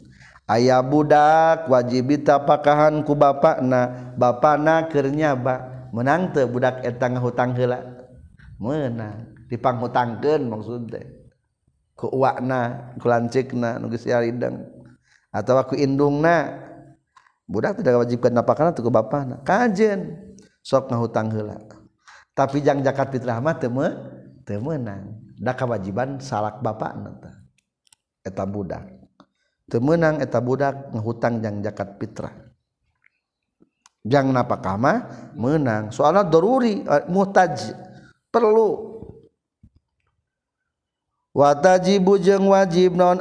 Ayah budak wajibita pakahanku ba nah ba na akhirnyanya menang budak Ertanga hutang hela menang pipang hutangangkan maksud kewaknak nudang waktundung nah budak tidak wajibkan apa karena tuh ba kajen sok hutanglak tapi janganjakat fitrah mate menangdakwajiban salak bapaketa budak temmenang eta budak ngehutang yang jakat Firah jangan na kama menang soal ddoruri eh, mutaj perlu watajibu jeng wajib non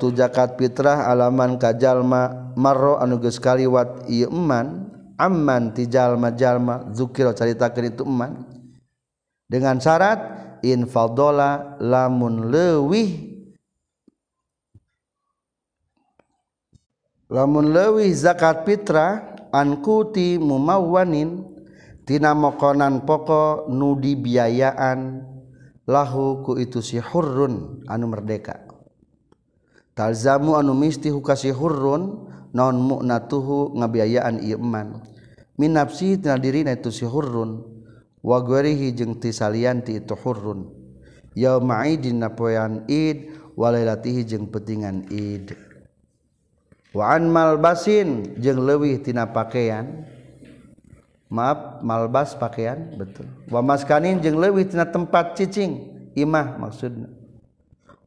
tu zakat fitrah alaman kajalma marro anugus kali kaliwat ieu eman amman ti jalma-jalma zukira cerita itu eman dengan syarat infaldola lamun lewi lamun lewi zakat fitrah ankuti mumawanin tina mokonan pokok nudi biayaan ku itu sihurun anu merdeka talzamu anu mistihhurun non muna tuhhu ngabiayaan iqmanminafsi tinadiri itu sihurun waguehi jeng tialianti itu hurrun napo id wa laatihing petingan id Waanmal basin jeng lebihwih tina pakaian, maaf mal bas pakaian betul wamas kanin jng lebih ten tempat ccing imah maksudnya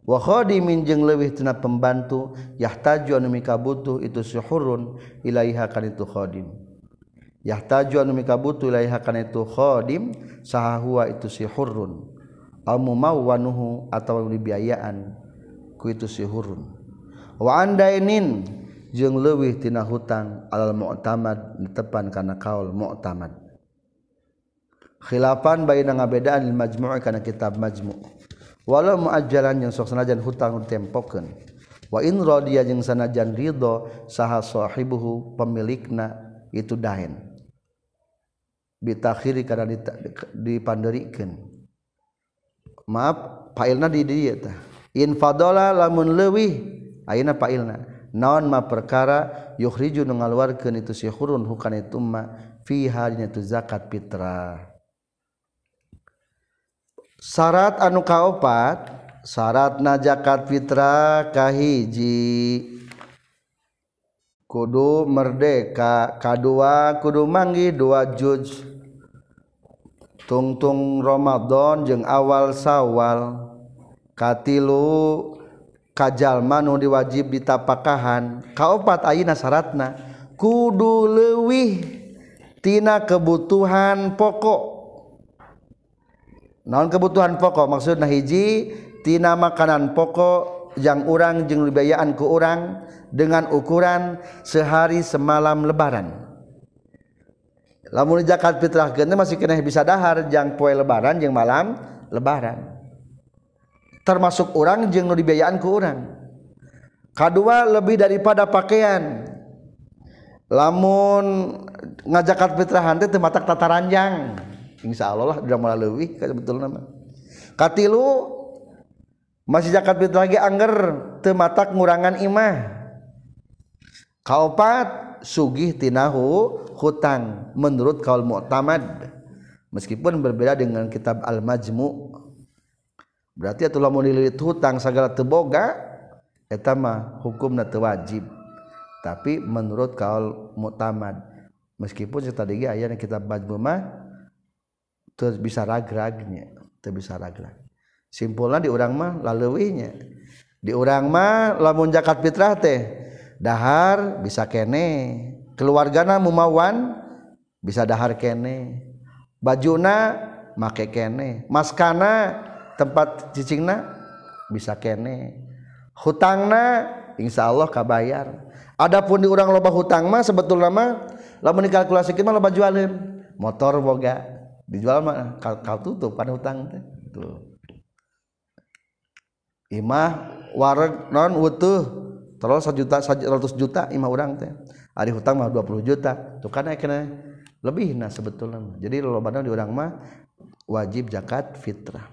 wa minjeing lebih ten pembantu yahtajuika butuh itu sihurun ilahih kan itu khodim yahtajuika butulahih kan itu khodim sahwa itu sihurun almu mauhu ataubiaayaan ku itu sihurun waandain yang jeung leuwih tina hutang alal mu'tamad tepan kana kaul mu'tamad khilafan baina ngabedaan lil majmu' kana kitab majmu' walau muajjalan yang sok sanajan hutang tempokeun wa in radiya jeung sanajan ridho saha sahibuhu pemilikna itu dahen bitakhiri kana dipanderikeun maaf failna di dieu tah in fadola lamun leuwih ayeuna failna naon ma perkara yukhriju nu ngaluarkeun itu si khurun hukana itu ma fiha halina tu zakat fitrah syarat anu kaopat syarat na zakat fitrah kahiji kudu merdeka kadua kudu manggi dua juz tungtung Ramadan jeung awal sawal katilu Kajjal Manhundi wajib dipakahan kaupat Aina sarratna kudu lewihtina kebutuhan pokok namunon kebutuhan pokok maksud nahijitina makanan pokok yang urang je lubayaan keurang dengan ukuran sehari semalam lebaran larah bisaharpo lebaran yang malam lebaran termasuk orang jeng nu dibiayaan ku orang kedua lebih daripada pakaian lamun ngajakat fitrahan teh tematak tata ranjang insya Allah lah udah mulai lebih betul nama katilu masih jakat fitrah lagi angger tematak ngurangan imah kaopat sugih tinahu hutang menurut kaul mu'tamad meskipun berbeda dengan kitab al-majmu' itulah maumelilit hutang segala teboga etama hukum na wajib tapi menurut kalau mutamad meskipun kita ayahnya kita bajuma terus bisa raraganya ter bisa ragraga simpulan diurarangmah lalunya diurangma lamun jakat fitrahte dahar bisa kene keluarga nama mumawan bisa dahar kene bajuna make kene maskana kita tempat cicingna bisa kene hutangna Insya Allah kabayar Adapun di orang loba hutang mah sebetulnya mah lamun dikalkulasi kita loba jualin motor boga dijual mah kal, kal tutup pada hutang tuh gitu. imah wareg non wutuh terus juta satu juta imah orang teh ada hutang mah 20 juta tuh kan kena lebih nah sebetulnya jadi loba di orang mah wajib zakat fitrah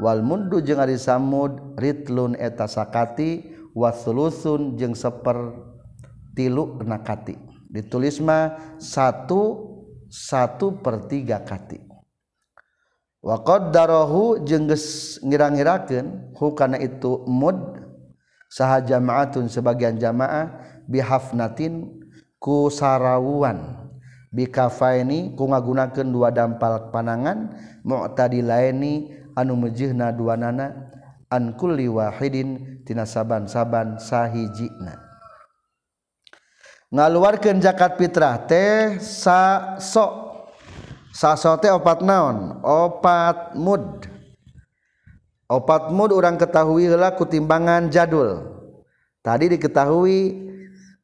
mundhu jeng mudritlukati wasunng seper tilurnakati ditulisma 1/3 kati warohu jerang- karena itu sah jamaatun sebagian jamaah bihafnatin kuarawan bikafa ini ku ngagunaken dua dampak panangan mau tadi laini, u muji na nanakulliwahidaban sahhi ngaluarkan jakat Firah tehsote opat naon opat mud opat mud orang ketahuilah kutimbangan jadul tadi diketahui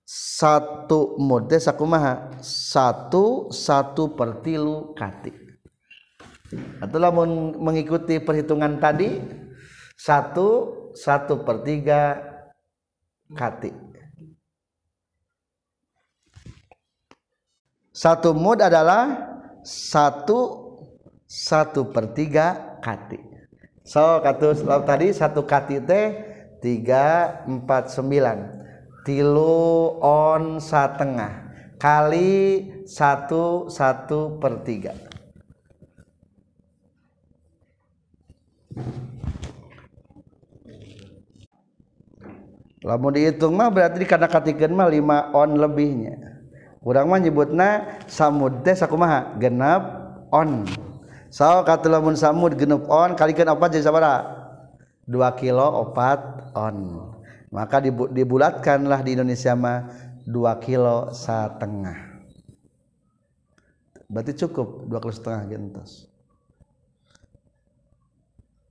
satu mudkumaha 11 perlu katik atau lamun mengikuti perhitungan tadi satu satu per tiga kati satu mud adalah satu satu per tiga kati so kata tadi satu kati teh tiga empat sembilan tilu on satengah kali satu satu per tiga lamun dihitung mah berarti dikanak-katikeun mah lima on lebihnya urang mah nyebutna samud teh sakumaha genep on so kata lamun samud genep on kalikan opat jadi sabara Dua kilo opat on maka dibulatkanlah di Indonesia mah dua kilo setengah berarti cukup dua kilo setengah gentos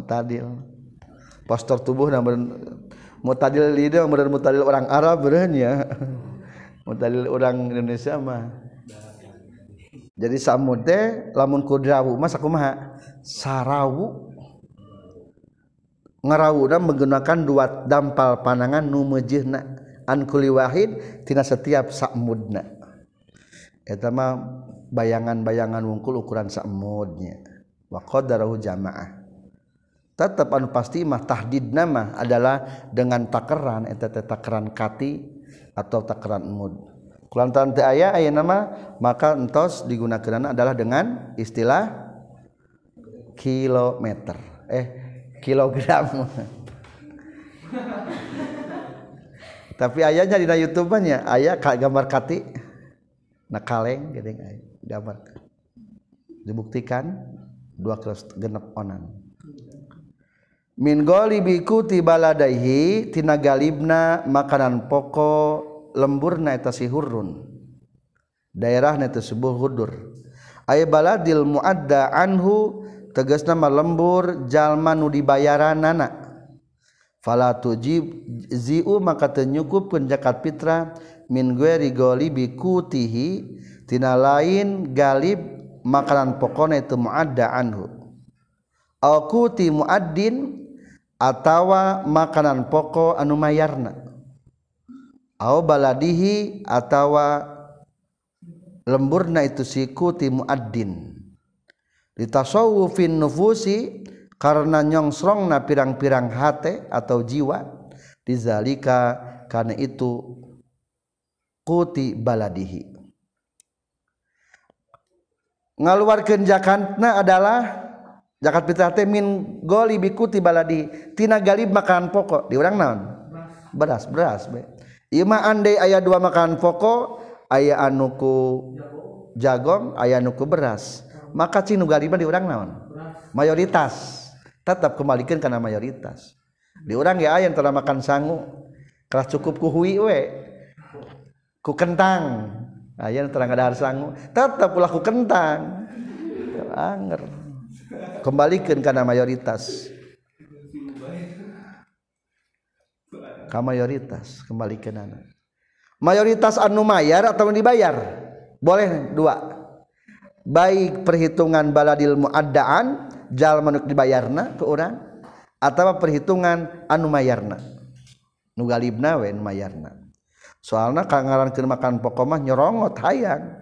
dil poster tubuh orang Arab Indonesia jadi lamun nga udah menggunakan dua dampal panangan nummujinaliwahidtina setiap mudna bayangan-bayangan wungkul ukuran sanya waqa jamaah tetap anu pasti mah tahdid nama adalah dengan takeran eta teh takeran kati atau takeran mud kulantaran teu aya aya nama maka entos digunakeunana adalah dengan istilah kilometer eh kilogram tapi ayahnya di YouTube nya ayah gambar kati na kaleng gitu gambar dibuktikan dua kelas genep onan min ghalibi kuti baladaihi tina galibna makanan pokok lemburna eta si hurun daerah na tersebut hudur ay baladil muadda anhu tegas nama lembur jalma nu nana fala tujib ziu maka tenyukup nyukupkeun pitra min ghairi ghalibi kutihi tina lain galib makanan pokoknya itu muadda anhu aku kuti adin atawa makanan pokok anu mayarna au baladihi atawa lemburna itu siku timu ad-din ditasawufin nufusi karena na pirang-pirang hate atau jiwa dizalika karena itu kuti baladihi ngaluarkan jakantna adalah Zakat fitrah teh min goli bikuti baladi tina galib makan pokok di orang naon beras beras be. Ieu mah andai aya dua makan pokok ayah anuku ku ayah anuku beras maka cinu galibna di orang naon mayoritas tetap kembalikan karena mayoritas di orang ya ayah yang antara makan sangu kelas cukup ku hui we ku kentang ayah aya antara ngadahar sangu tetap ulah ku kentang anger kembalikan karena mayoritas mayoritas kembali ke mayoritas anu Mayyar atau dibayar boleh dua baik perhitungan baladilmu adaan jal menu dibayarna ke atau perhitungan anu Mayyarna nunawenyarna soal Ka ngalancurmkan pokomah nyorongot hayan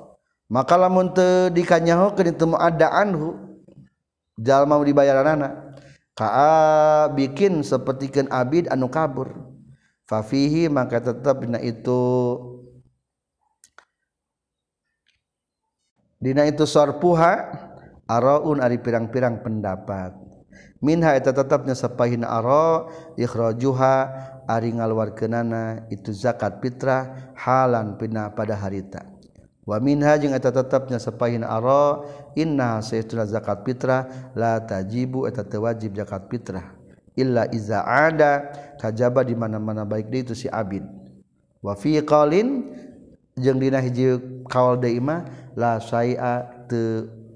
maka lamun teu dikanyaho ke temu ada anhu jalma dibayaranana ka bikin sapertikeun abid anu kabur fihi maka tetap dina itu dina itu sorpuha araun ari pirang-pirang pendapat minha eta tetapnya sapahin ara ikhrajuha ari ngaluarkeunana itu zakat fitrah halan pina pada harita wangeta tetapnya sepahin aro inna zakatrah la tajibueta tewajib jakat fitrah illaiza ada kajaba dimana-mana baik di itu si Abid wafiolinng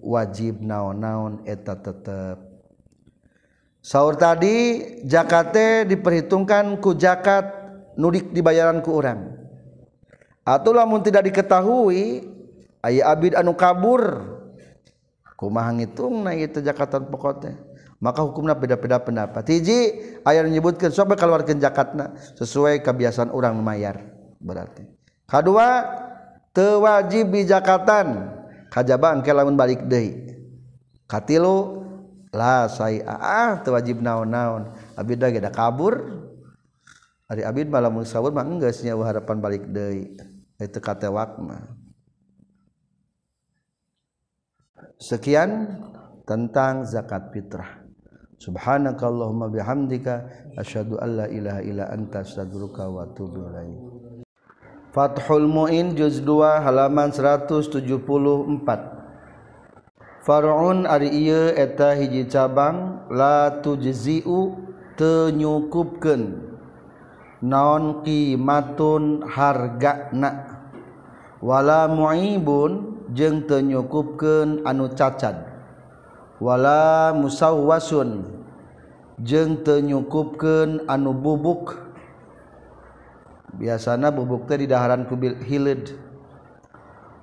wajib naun eta tetap sauur tadi jakat diperhitungkanku jakat nudik di bayaran kuuram laun tidak diketahui Ay Abid anu kabur kumaitung na itu itu jakatan pokota maka hukumnya beda-pedda penpat iji aya menyebutkan sobat kalauarkan Jakadna sesuai kebiasaan orang me mayyar berarti kedua tewajib di Jakatan kajja bang lawan balik ah, tewajib naon-naon Ab kabur hari Abid balaur manggasnya harapan balik De itu kata Wakma. sekian tentang zakat fitrah subhanakallahumma bihamdika asyhadu alla ilaha illa anta astaghfiruka wa atubu ilaik Fathul Mu'in juz 2 halaman 174 Far'un ari ieu iya, eta hiji cabang la tujzi'u teu nonon kimatun harganawala muaibun jeng tenyukup ke anu cacatwala musawaun jeng tenykup ke anu bubuk Hai biasanya bubukkan di dahaaran ku hilid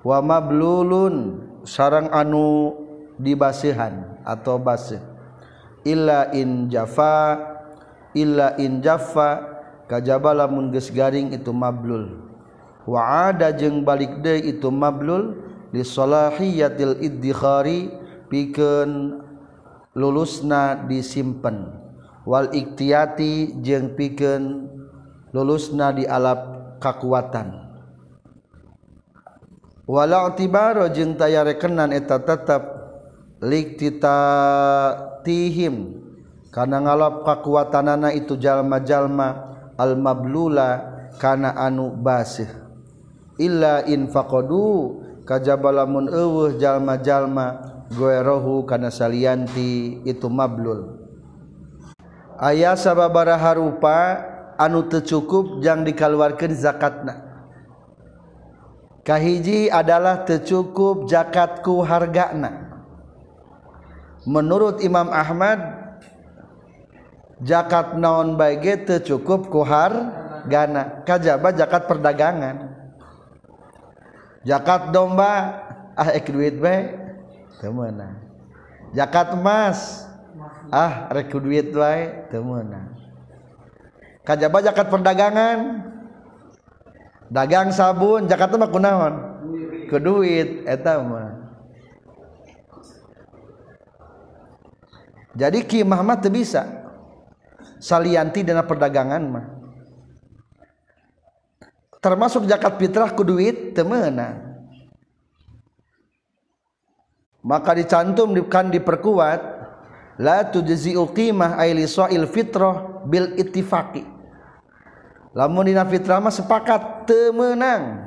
wamablulu sarang anu di basesehan atau base Illa in Java illa in Java yang siapa jabalahmunges garing itu mablo wa ada jeng balik itu mablo disholahhitilddihari piken lulusna disimpenwal itiati jeng piken lulusna di aap kekuatan walautiba jenta rekenan tetaplikktihim karena ngala kekuatanana itu jalma-jalma kita almablulahkanaanu bas illafadu kajlma-lma gohu karena salanti itu mablo ayah sabababara harupa anu tercukup yang dikaluarkan zakatna Kahiji adalah tercukup jakatku hargana menurut Imam Ahmad di jakat naon baik cukup kuhar gana kajaba jakat perdagangan jakat domba ah ek duit baik temana jakat emas ah rek duit baik temana kajaba jakat perdagangan dagang sabun jakat mah kunaon ke duit eta eh, mah jadi kimah mah bisa salianti dana perdagangan mah termasuk zakat fitrah ku duit temenang maka dicantum kan diperkuat la tujzi'u qimah aili li sa'il fitrah bil ittifaqi lamun dina fitrah mah sepakat temenang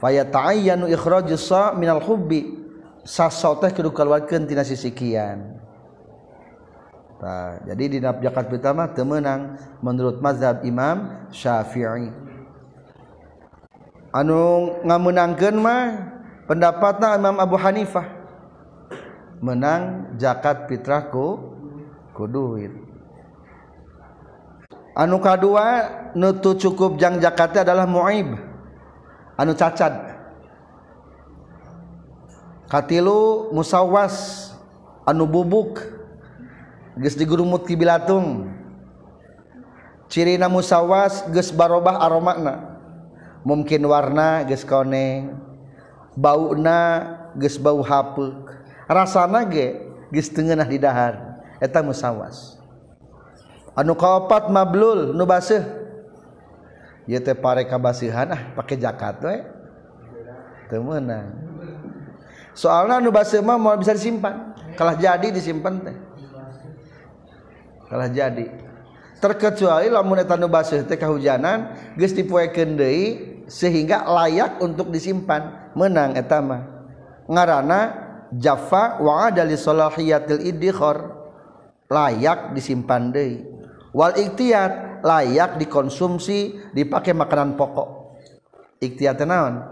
fayata'ayyanu ikhrajus sa' minal hubbi sasau teh kudu keluarkeun tina sisi kian jadi dib jakat pertama temmenang menurutmazhab Imamyafiri anu menang genma pendapatan Imam Abu Hanifah menang jakat fitrahku kuduit anuka kedua nutu cukupjangjakatnya adalah muaib anu cacat musawas anu bubuk di guruktiatung Cirina musawas ges baroba aromana mungkin warna gekone bauna gebau ha rasa getengah di muwas anupat pakaiar soalnya bisa disimpan kalah jadi disimpan teh kalah jadi terkecuali lamun eta nu basah teh kahujanan geus dipoekeun deui sehingga layak untuk disimpan menang eta mah ngaranna jaffa wa adali salahiyatil idkhar layak disimpan deui wal ikhtiyat layak dikonsumsi dipakai makanan pokok ikhtiyat naon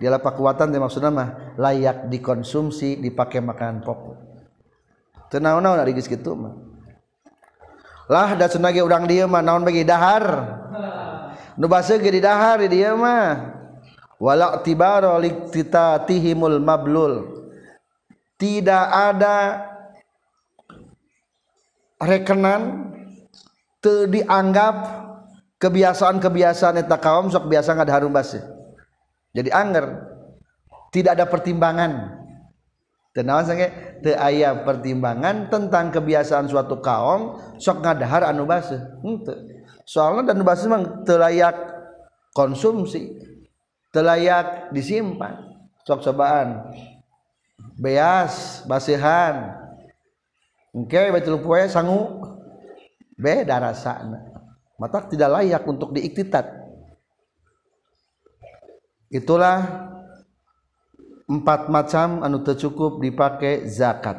dialah kekuatan maksudna mah layak dikonsumsi dipakai makanan pokok Tenawan tenawan ari geus kitu mah lah dah senage udang dia mah naon bagi dahar nu basa ge di dahar dia mah wala tibaro tihimul mablul tidak ada rekenan teu dianggap kebiasaan-kebiasaan eta kaum sok biasa harum basa jadi anger tidak ada pertimbangan Tenawan sange teu aya pertimbangan tentang kebiasaan suatu kaum sok ngadahar anu baseuh. Henteu. Hmm, Soalna dan anu baseuh mah teu konsumsi, teu disimpan. Sok cobaan. Beas, basihan. Engke betul poe sangu. Beda rasana. Mata tidak layak untuk diiktitat. Itulah macam anu tercukup dipakai zakat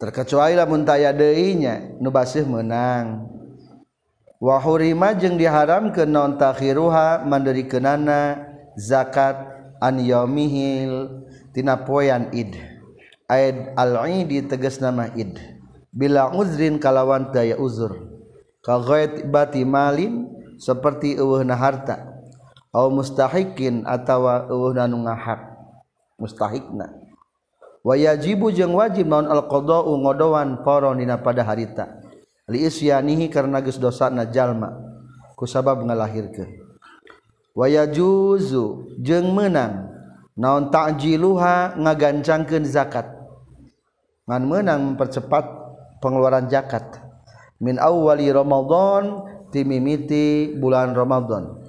terkaculah muntaya deinya nubasih menangwahhumajeng diharamkan non takhirha Mandirikenana zakat anmitinapoyan id di teges nama bilarin kalawan daya uzim seperti uhnahara mustahikin atau mustahhi wayajibu jeungng wajib ma alqdo ngodowan por nina pada haritaanihi karenagus dosa Na Jalma kusabab mengalahirkan waya juzu jeng menang naon takji luha ngagan cangke di zakat Man menang mempercepat pengeluaran jakat Minwali Romadn timimiiti bulan Romadhon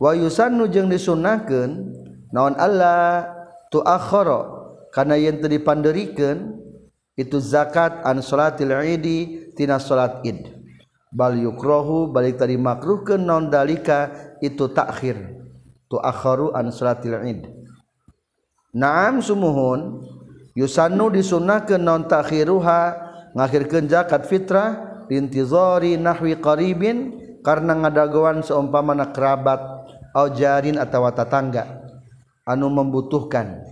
yusanjung disunakan nonon Allah tukhoro karena yang dippandiriikan itu zakat anshotina salatid bal yukrohu balik tadimakruh ke non dalika itu takhir tu naumuhun yusan nu disuna ke non takhirha ngahirkan jakat fitrah rintizori nahwi qoribin dan karena ngadagoan nak kerabat au atau atawa anu membutuhkan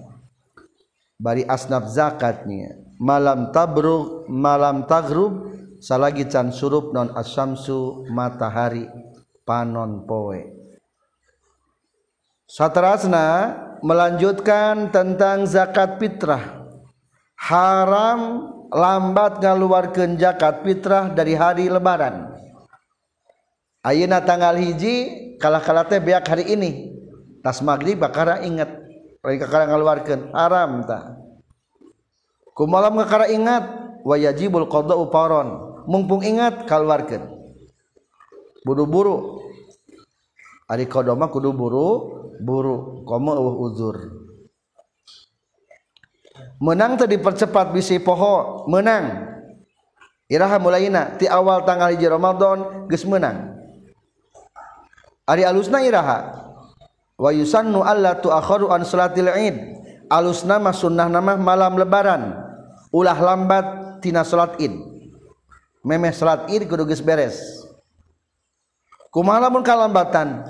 bari asnaf zakatnya malam tabruk malam tagrub salagi can surup non asamsu matahari panon poe satrasna melanjutkan tentang zakat fitrah haram lambat ngaluarkan zakat fitrah dari hari lebaran Ayeuna tanggal hiji kalah-kalah teh beak hari ini tas maghrib bakara ingat Lagi kakara ngaluarkeun haram ta kumalam kakara ingat yajibul qada'u uparon mumpung ingat kaluarkeun buru-buru ari qada mah kudu buru buru komo eueuh uzur menang tadi percepat bisi poho menang iraha mulaina ti awal tanggal hiji Ramadan geus menang tinggal alusnairaha wayusan alus nama sunnah nama malam lebaran ulah lambattina surin me ini ked beres kumunkalambatan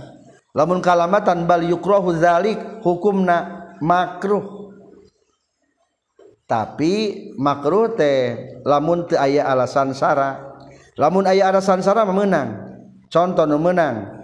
lamun kalamatan Baliukrozalik hukumnamakruh tapi makrute lamun ayah alasanara lamun ayaasansara memenang contoh me menang kita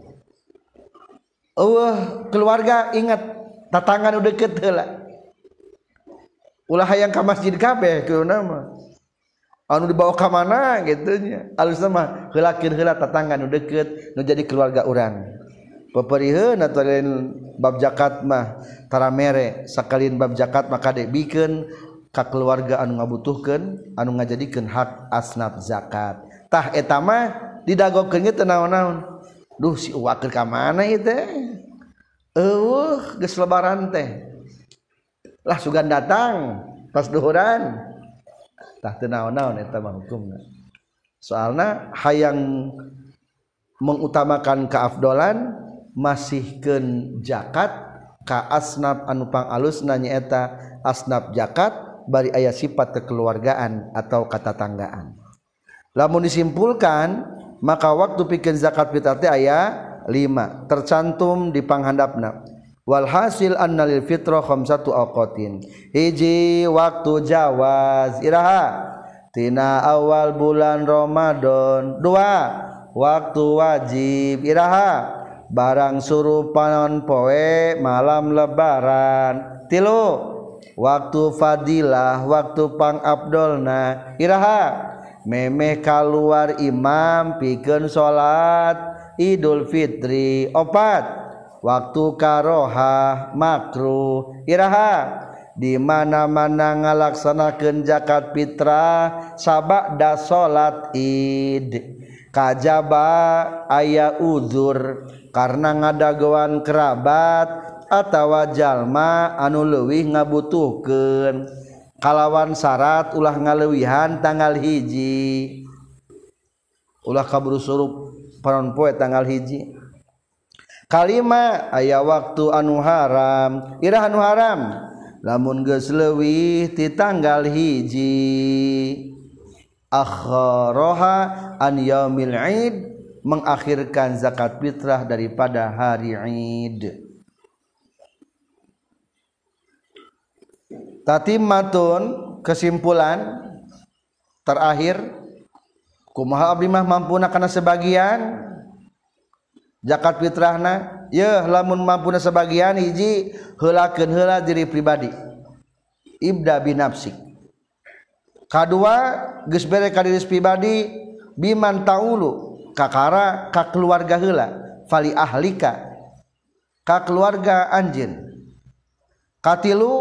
Oh keluarga ingat tatangan deket aha yang masjideku dibawa ke mana gitunyalakila tat deket menjadi keluarga peperi babkat mahtara merek sakalin bab zakat makadek bikin Ka keluarga anu butuhkan anu ngajakan hak asna zakattahama didago ke tenang-naun si uwak kamleban tehlah sugan datangan soalnya hay yang mengutamakan keaf dolan masih ke jakat Kaasnaf Anupang alus nanyata asna jakat Bar ayah sifat kekeluargaan atau kata tanggaan la mau disimpulkan di maka waktu pikir zakat fitrati ayat 5 tercantum di panghandapna walhasil anna lil fitrah khamsatu awqatin hiji waktu jawaz iraha tina awal bulan Ramadan dua waktu wajib iraha barang suruh panon poe malam lebaran tilu waktu fadilah waktu pang abdolna iraha tinggal Memeh keluar Imam piken salat Idul Fitri opat waktu karohamakruh Irahha dimana-mana ngalaksanakan jakat Firah sabakdah salat id kajjaba aya ujur karena ngadaan kerabat atautawa Jalma anuluwih ngabutuhken lawan syarat ulah ngalewihan tanggal hiji Ulah ka surrup peron poe tanggal hiji kalima aya waktu anu haram I an haram lamun lewih di tanggal hijjiroha mengakhirkan zakat fitrah daripada hariid. tadiun kesimpulan terakhir ku mabimah mampuna karena sebagian jakat fitrahna ya lamun mampuna sebagian ijilakenla diri pribadi Ibda binafsik K2 gesberka diris pribadi biman taulu Kakara Ka keluarga hela ahlika Kak keluarga anjingkatilu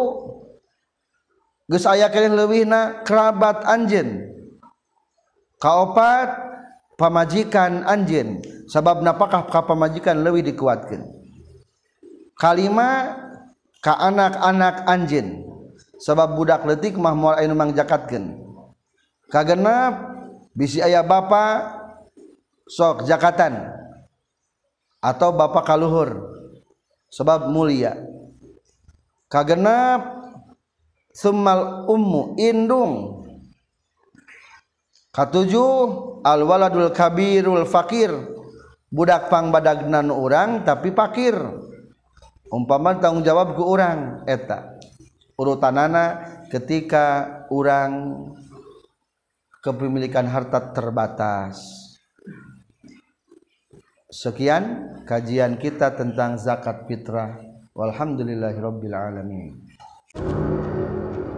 saya kalian lebih kerabat anj kaupat pamajikan anj sebab kenapakah pemajikan lebih dikuatkan kalimat ke anak-anak anj sebab budak lettikmah muaai Umang jakatatkan kagenap bisi ayaah bapak sok jakatan atau ba kalluhur sebab mulia kagenap Semal ummu indung Katujuh al waladul kabirul fakir budak pang badagnan orang tapi fakir umpaman tanggung jawab ke orang eta urutanana ketika orang kepemilikan harta terbatas sekian kajian kita tentang zakat fitrah walhamdulillahirabbil alamin ああ。